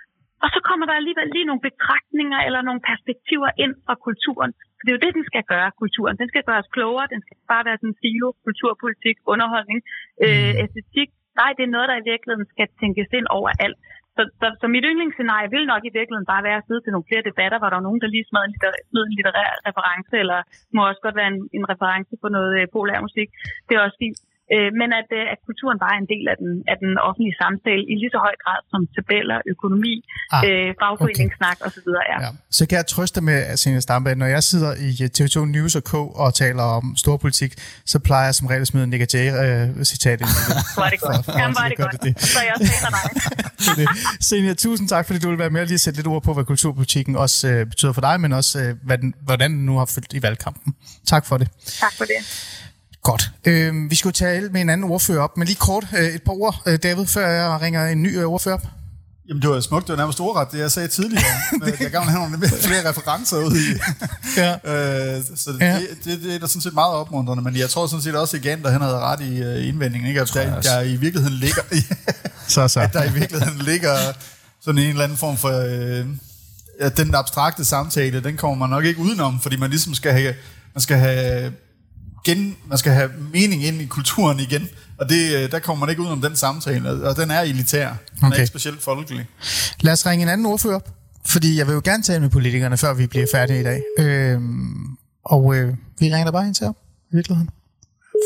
og så kommer der alligevel lige nogle betragtninger eller nogle perspektiver ind fra kulturen. For det er jo det, den skal gøre, kulturen. Den skal gøres klogere, den skal bare være sådan silo, kulturpolitik, underholdning, øh, mm. æstetik, Nej, det er noget, der i virkeligheden skal tænkes ind over alt. Så, så, så mit yndlingsscenarie vil nok i virkeligheden bare være at sidde til nogle flere debatter, hvor der er nogen, der lige smed en, litterær, en litterær reference, eller må også godt være en, en reference på noget øh, polær musik. Det er også fint. Øh, men at, øh, at kulturen bare er en del af den, af den offentlige samtale i lige så høj grad som tabeller, økonomi, ah, øh, fagforeningssnak okay. osv. Ja. Ja. Så kan jeg trøste med, Signe Stampe, når jeg sidder i øh, TV2 News og K og taler om storpolitik, så plejer jeg som regel at smide en Nick Jay-citat ind. var det godt. Jamen, var det godt. Det. Så jeg også dig. Senja, tusind tak, fordi du vil være med og lige sætte lidt ord på, hvad kulturpolitikken også øh, betyder for dig, men også øh, hvad den, hvordan den nu har fyldt i valgkampen. Tak for det. Tak for det. Godt. Øh, vi skulle tale med en anden ordfører op, men lige kort øh, et par ord, øh, David, før jeg ringer en ny øh, ordfører op. Jamen, det var smukt. Det var nærmest ordret, det jeg sagde tidligere. jeg gerne have nogle flere referencer ud i. ja. øh, så det, ja. det, det, det, er da sådan set meget opmuntrende, men jeg tror sådan set også igen, der han havde ret i uh, indvendingen, ikke? at der, der, i virkeligheden ligger... så, så. At der i virkeligheden ligger sådan en eller anden form for... Øh, at den abstrakte samtale, den kommer man nok ikke udenom, fordi man ligesom skal have, man skal have gen, man skal have mening ind i kulturen igen, og det, øh, der kommer man ikke ud om den samtale, og den er elitær. Den okay. er ikke specielt folkelig. Lad os ringe en anden ordfører op, fordi jeg vil jo gerne tale med politikerne, før vi bliver færdige i dag. Øhm, og øh, vi ringer bare ind til op, i virkeligheden.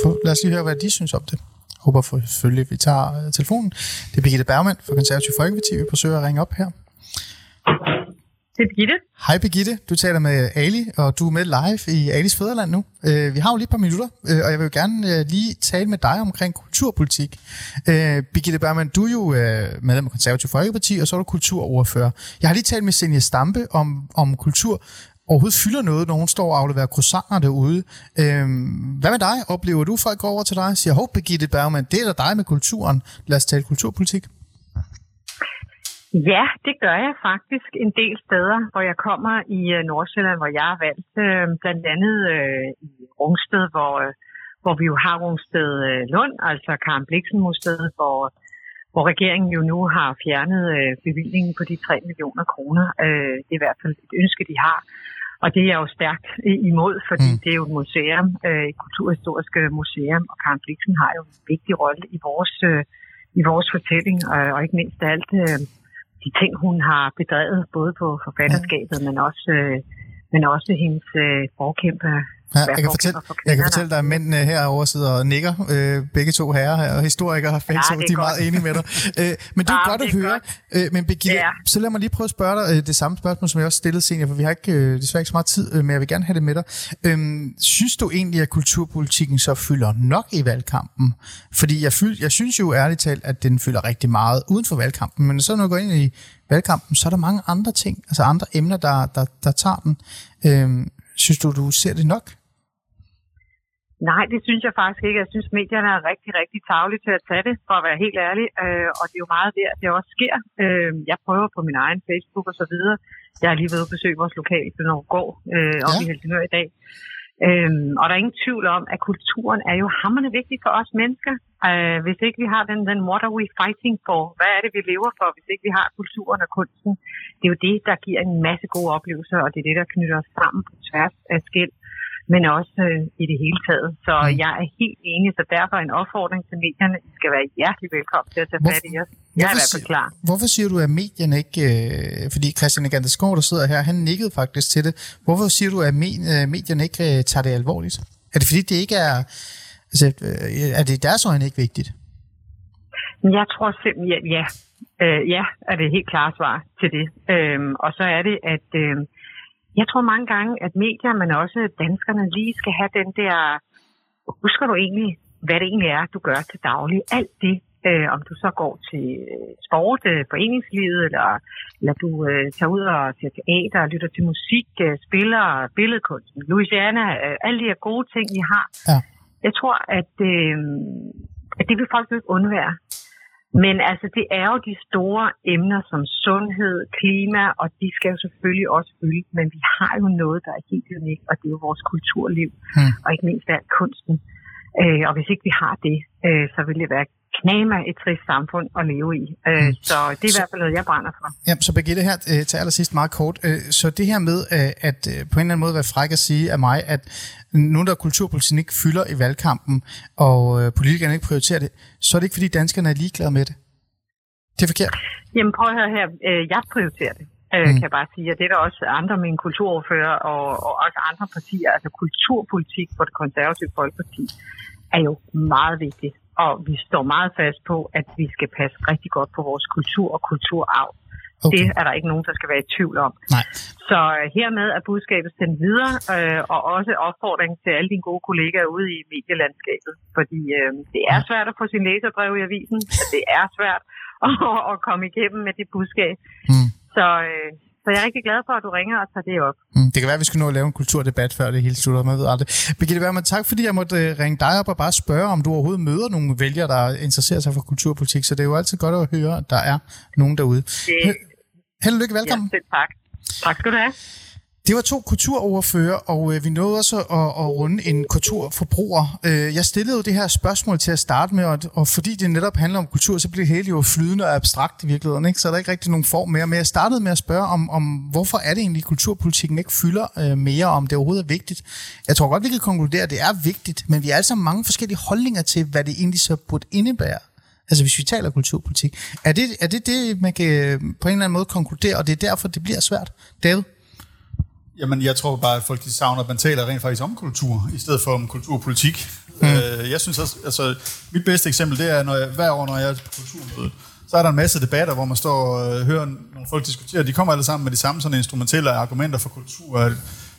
For, lad os lige høre, hvad de synes om det. Jeg håber for, selvfølgelig, at vi tager uh, telefonen. Det er Birgitte Bergman fra Konservativ Folkeparti. Vi forsøger at ringe op her. Det er Birgitte. Hej Birgitte, du taler med Ali, og du er med live i Alis Fæderland nu. Øh, vi har jo lige et par minutter, øh, og jeg vil jo gerne øh, lige tale med dig omkring kulturpolitik. Birgitte Bergman, du er jo medlem af Konservativ Folkeparti, og så er du kulturordfører. Jeg har lige talt med Senja Stampe om, om kultur overhovedet fylder noget, når hun står og afleverer croissanter derude. Hvad med dig? Oplever du folk går over til dig og siger, hov Birgitte Bergman, det er da dig med kulturen. Lad os tale kulturpolitik. Ja, det gør jeg faktisk en del steder, hvor jeg kommer i øh, Nordsjælland, hvor jeg er valgt. Øh, blandt andet øh, i Rungsted, hvor, hvor vi jo har Rungsted Lund, altså Karen Bliksen Museet, hvor, hvor regeringen jo nu har fjernet bevillingen på de 3 millioner kroner. Det er i hvert fald et ønske, de har. Og det er jeg jo stærkt imod, fordi mm. det er jo et museum, et kulturhistorisk museum, og Karen Bliksen har jo en vigtig rolle i vores, i vores fortælling, og ikke mindst alt... De ting, hun har bedrevet, både på forfatterskabet, men også, øh, men også hendes øh, forkæmper Ja, jeg, kan fortælle, jeg kan fortælle dig, at mændene herovre sidder og nikker, øh, begge to herrer her, og historikere begge ja, to, de er meget enige med dig. Øh, men det er ja, godt at høre. Godt. Øh, men Birgitte, ja. så lad mig lige prøve at spørge dig øh, det samme spørgsmål, som jeg også stillede senere, for vi har ikke, øh, desværre ikke så meget tid, øh, men jeg vil gerne have det med dig. Øh, synes du egentlig, at kulturpolitikken så fylder nok i valgkampen? Fordi jeg, fyld, jeg synes jo ærligt talt, at den fylder rigtig meget uden for valgkampen, men så når du går ind i valgkampen, så er der mange andre ting, altså andre emner, der, der, der tager den. Øh, synes du, du ser det nok? Nej, det synes jeg faktisk ikke. Jeg synes, medierne er rigtig, rigtig tavlige til at tage det, for at være helt ærlig. Øh, og det er jo meget der, det også sker. Øh, jeg prøver på min egen Facebook og så videre. Jeg har lige været ude besøge vores lokale Norgård øh, op Ja. i Helsingør i dag. Øhm, og der er ingen tvivl om, at kulturen er jo hammerende vigtig for os mennesker. Øh, hvis ikke vi har den, den what are we fighting for? Hvad er det, vi lever for, hvis ikke vi har kulturen og kunsten? Det er jo det, der giver en masse gode oplevelser, og det er det, der knytter os sammen på tværs af skæld, men også øh, i det hele taget. Så Mm. jeg er helt enig, så derfor en opfordring til medierne. I skal være hjertelig velkommen til at tage fat i os. Jeg er i hvert fald klar. hvorfor siger du, at medierne ikke... Øh, fordi Christian Eganderskov, der sidder her, han nikkede faktisk til det. Hvorfor siger du, at øh, medierne ikke øh, tager det alvorligt? Er det fordi, det ikke er... Altså, øh, er det i deres øjne ikke vigtigt? Jeg tror simpelthen, ja, ja, øh, ja er det helt klare svar til det. Øhm, og så er det, at øh, jeg tror mange gange, at medier, men også danskerne lige skal have den der, husker du egentlig, hvad det egentlig er, du gør til daglig? Alt det, øh, om du så går til øh, sport, øh, foreningslivet, eller, eller du øh, tager ud og ser teater, lytter til musik, øh, spiller billedkunsten, Louisiana, øh, alle de her gode ting, vi har. Ja. Jeg tror, at, øh, at det vil folk jo ikke undvære. Men altså, det er jo de store emner som sundhed, klima, og de skal jo selvfølgelig også fylde. Men vi har jo noget, der er helt unikt, og det er jo vores kulturliv, Mm. og ikke mindst alt kunsten. Øh, og hvis ikke vi har det, øh, så vil det være knæma et trist samfund at leve i. Øh, Mm. så det er i hvert fald noget, jeg brænder for. Ja, så Birgitte her øh, til allersidst meget kort. Øh, så det her med øh, at øh, på en eller anden måde være fræk at sige af mig, at nu der kulturpolitikken ikke fylder i valgkampen, og øh, politikerne ikke prioriterer det, så er det ikke fordi danskerne er ligeglade med det. Det er forkert. Jamen prøv at høre her, øh, jeg prioriterer det, øh, Mm. kan jeg bare sige. Og det er der også andre mine kulturordfører og, og også andre partier. Altså kulturpolitik for det konservative folkeparti er jo meget vigtigt. Og vi står meget fast på, at vi skal passe rigtig godt på vores kultur og kulturarv. Okay. Det er der ikke nogen, der skal være i tvivl om. Nej. Så øh, hermed er budskabet sendt videre, øh, og også opfordring til alle dine gode kollegaer ude i medielandskabet. Fordi øh, det er svært at få sin læserbrev i avisen, og det er svært at, at komme igennem med det budskab. Mm. Så, øh, så jeg er rigtig glad for, at du ringer og tager det op. Mm, det kan være, at vi skal nå at lave en kulturdebat, før det hele slutter. Man ved aldrig. Birgitte Wermann, tak fordi jeg måtte øh, ringe dig op og bare spørge, om du overhovedet møder nogle vælgere, der interesserer sig for kulturpolitik. Så det er jo altid godt at høre, at der er nogen derude. Det, Held og lykke, ja, velkommen. selv tak. Tak skal du have. Det var to kulturoverfører, og øh, vi nåede også at, at runde en kulturforbruger. Øh, jeg stillede jo det her spørgsmål til at starte med, og, og fordi det netop handler om kultur, så bliver det hele jo flydende og abstrakt i virkeligheden, ikke? så er der ikke rigtig nogen form mere. Men jeg startede med at spørge om, om hvorfor er det egentlig, at kulturpolitikken ikke fylder øh, mere, om det overhovedet er vigtigt. Jeg tror godt, vi kan konkludere, at det er vigtigt, men vi har altså mange forskellige holdninger til, hvad det egentlig så burde indebære. Altså hvis vi taler kulturpolitik. Er det, er det det, man kan øh, på en eller anden måde konkludere, og det er derfor, det bliver svært? David? Jamen, jeg tror bare, at folk de savner, at man taler rent faktisk om kultur, i stedet for om kulturpolitik. Mm. Øh, jeg synes også, altså, mit bedste eksempel, det er, når jeg, hver år, når jeg er på kulturmødet, så er der en masse debatter, hvor man står og øh, hører nogle folk diskutere. De kommer alle sammen med de samme sådan instrumentelle argumenter for kultur. At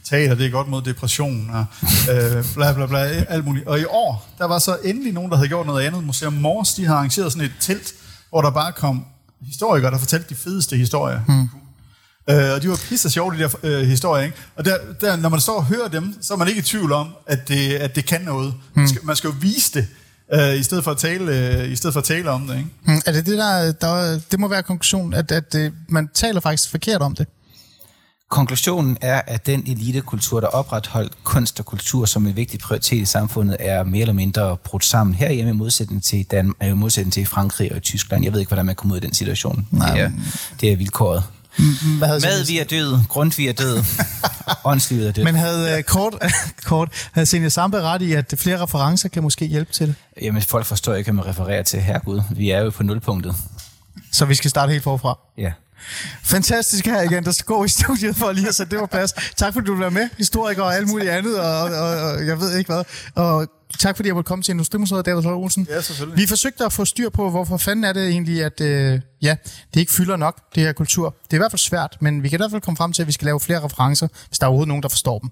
teater, det er godt mod depression, og øh, bla bla bla, alt muligt. Og i år, der var så endelig nogen, der havde gjort noget andet. Museum Mors, de har arrangeret sådan et telt, hvor der bare kom historikere, der fortalte de fedeste historier. Mm. Øh, og de var pisse sjove, de der øh, historier, ikke? Og der, der, når man står og hører dem, så er man ikke i tvivl om, at det, at det kan noget. Man, skal, man skal jo vise det, øh, i, stedet for at tale, øh, i stedet for at tale om det, ikke? Mm, er det det, der, der... Det må være konklusionen, at, at øh, man taler faktisk forkert om det. Konklusionen er, at den elitekultur, der opretholdt kunst og kultur som en vigtig prioritet i samfundet, er mere eller mindre brudt sammen herhjemme i modsætning til, Dan- øh, i modsætning til Frankrig og Tyskland. Jeg ved ikke, hvordan man kommer ud af den situation. Nej, det, er, det er vilkåret. Hvad havde Mad, vi er død. Grundtvig er død. Åndslivet er død. Men havde øh, kort, kort havde Senja Sambe ret i, at flere referencer kan måske hjælpe til det? Jamen, folk forstår ikke, hvad man refererer til. Herregud, vi er jo på nulpunktet. Så vi skal starte helt forfra. Ja. Fantastisk her igen, der skal gå i studiet for lige at sætte det på plads. Tak fordi du var med, historiker og alt muligt andet, og, og, og jeg ved ikke hvad. Og tak fordi jeg måtte komme til Industrimuseet, David Høj Olsen. Ja, selvfølgelig. Vi forsøgte at få styr på, hvorfor fanden er det egentlig, at øh, ja, det ikke fylder nok, det her kultur. Det er i hvert fald svært, men vi kan i hvert fald komme frem til, at vi skal lave flere referencer, hvis der er overhovedet nogen, der forstår dem.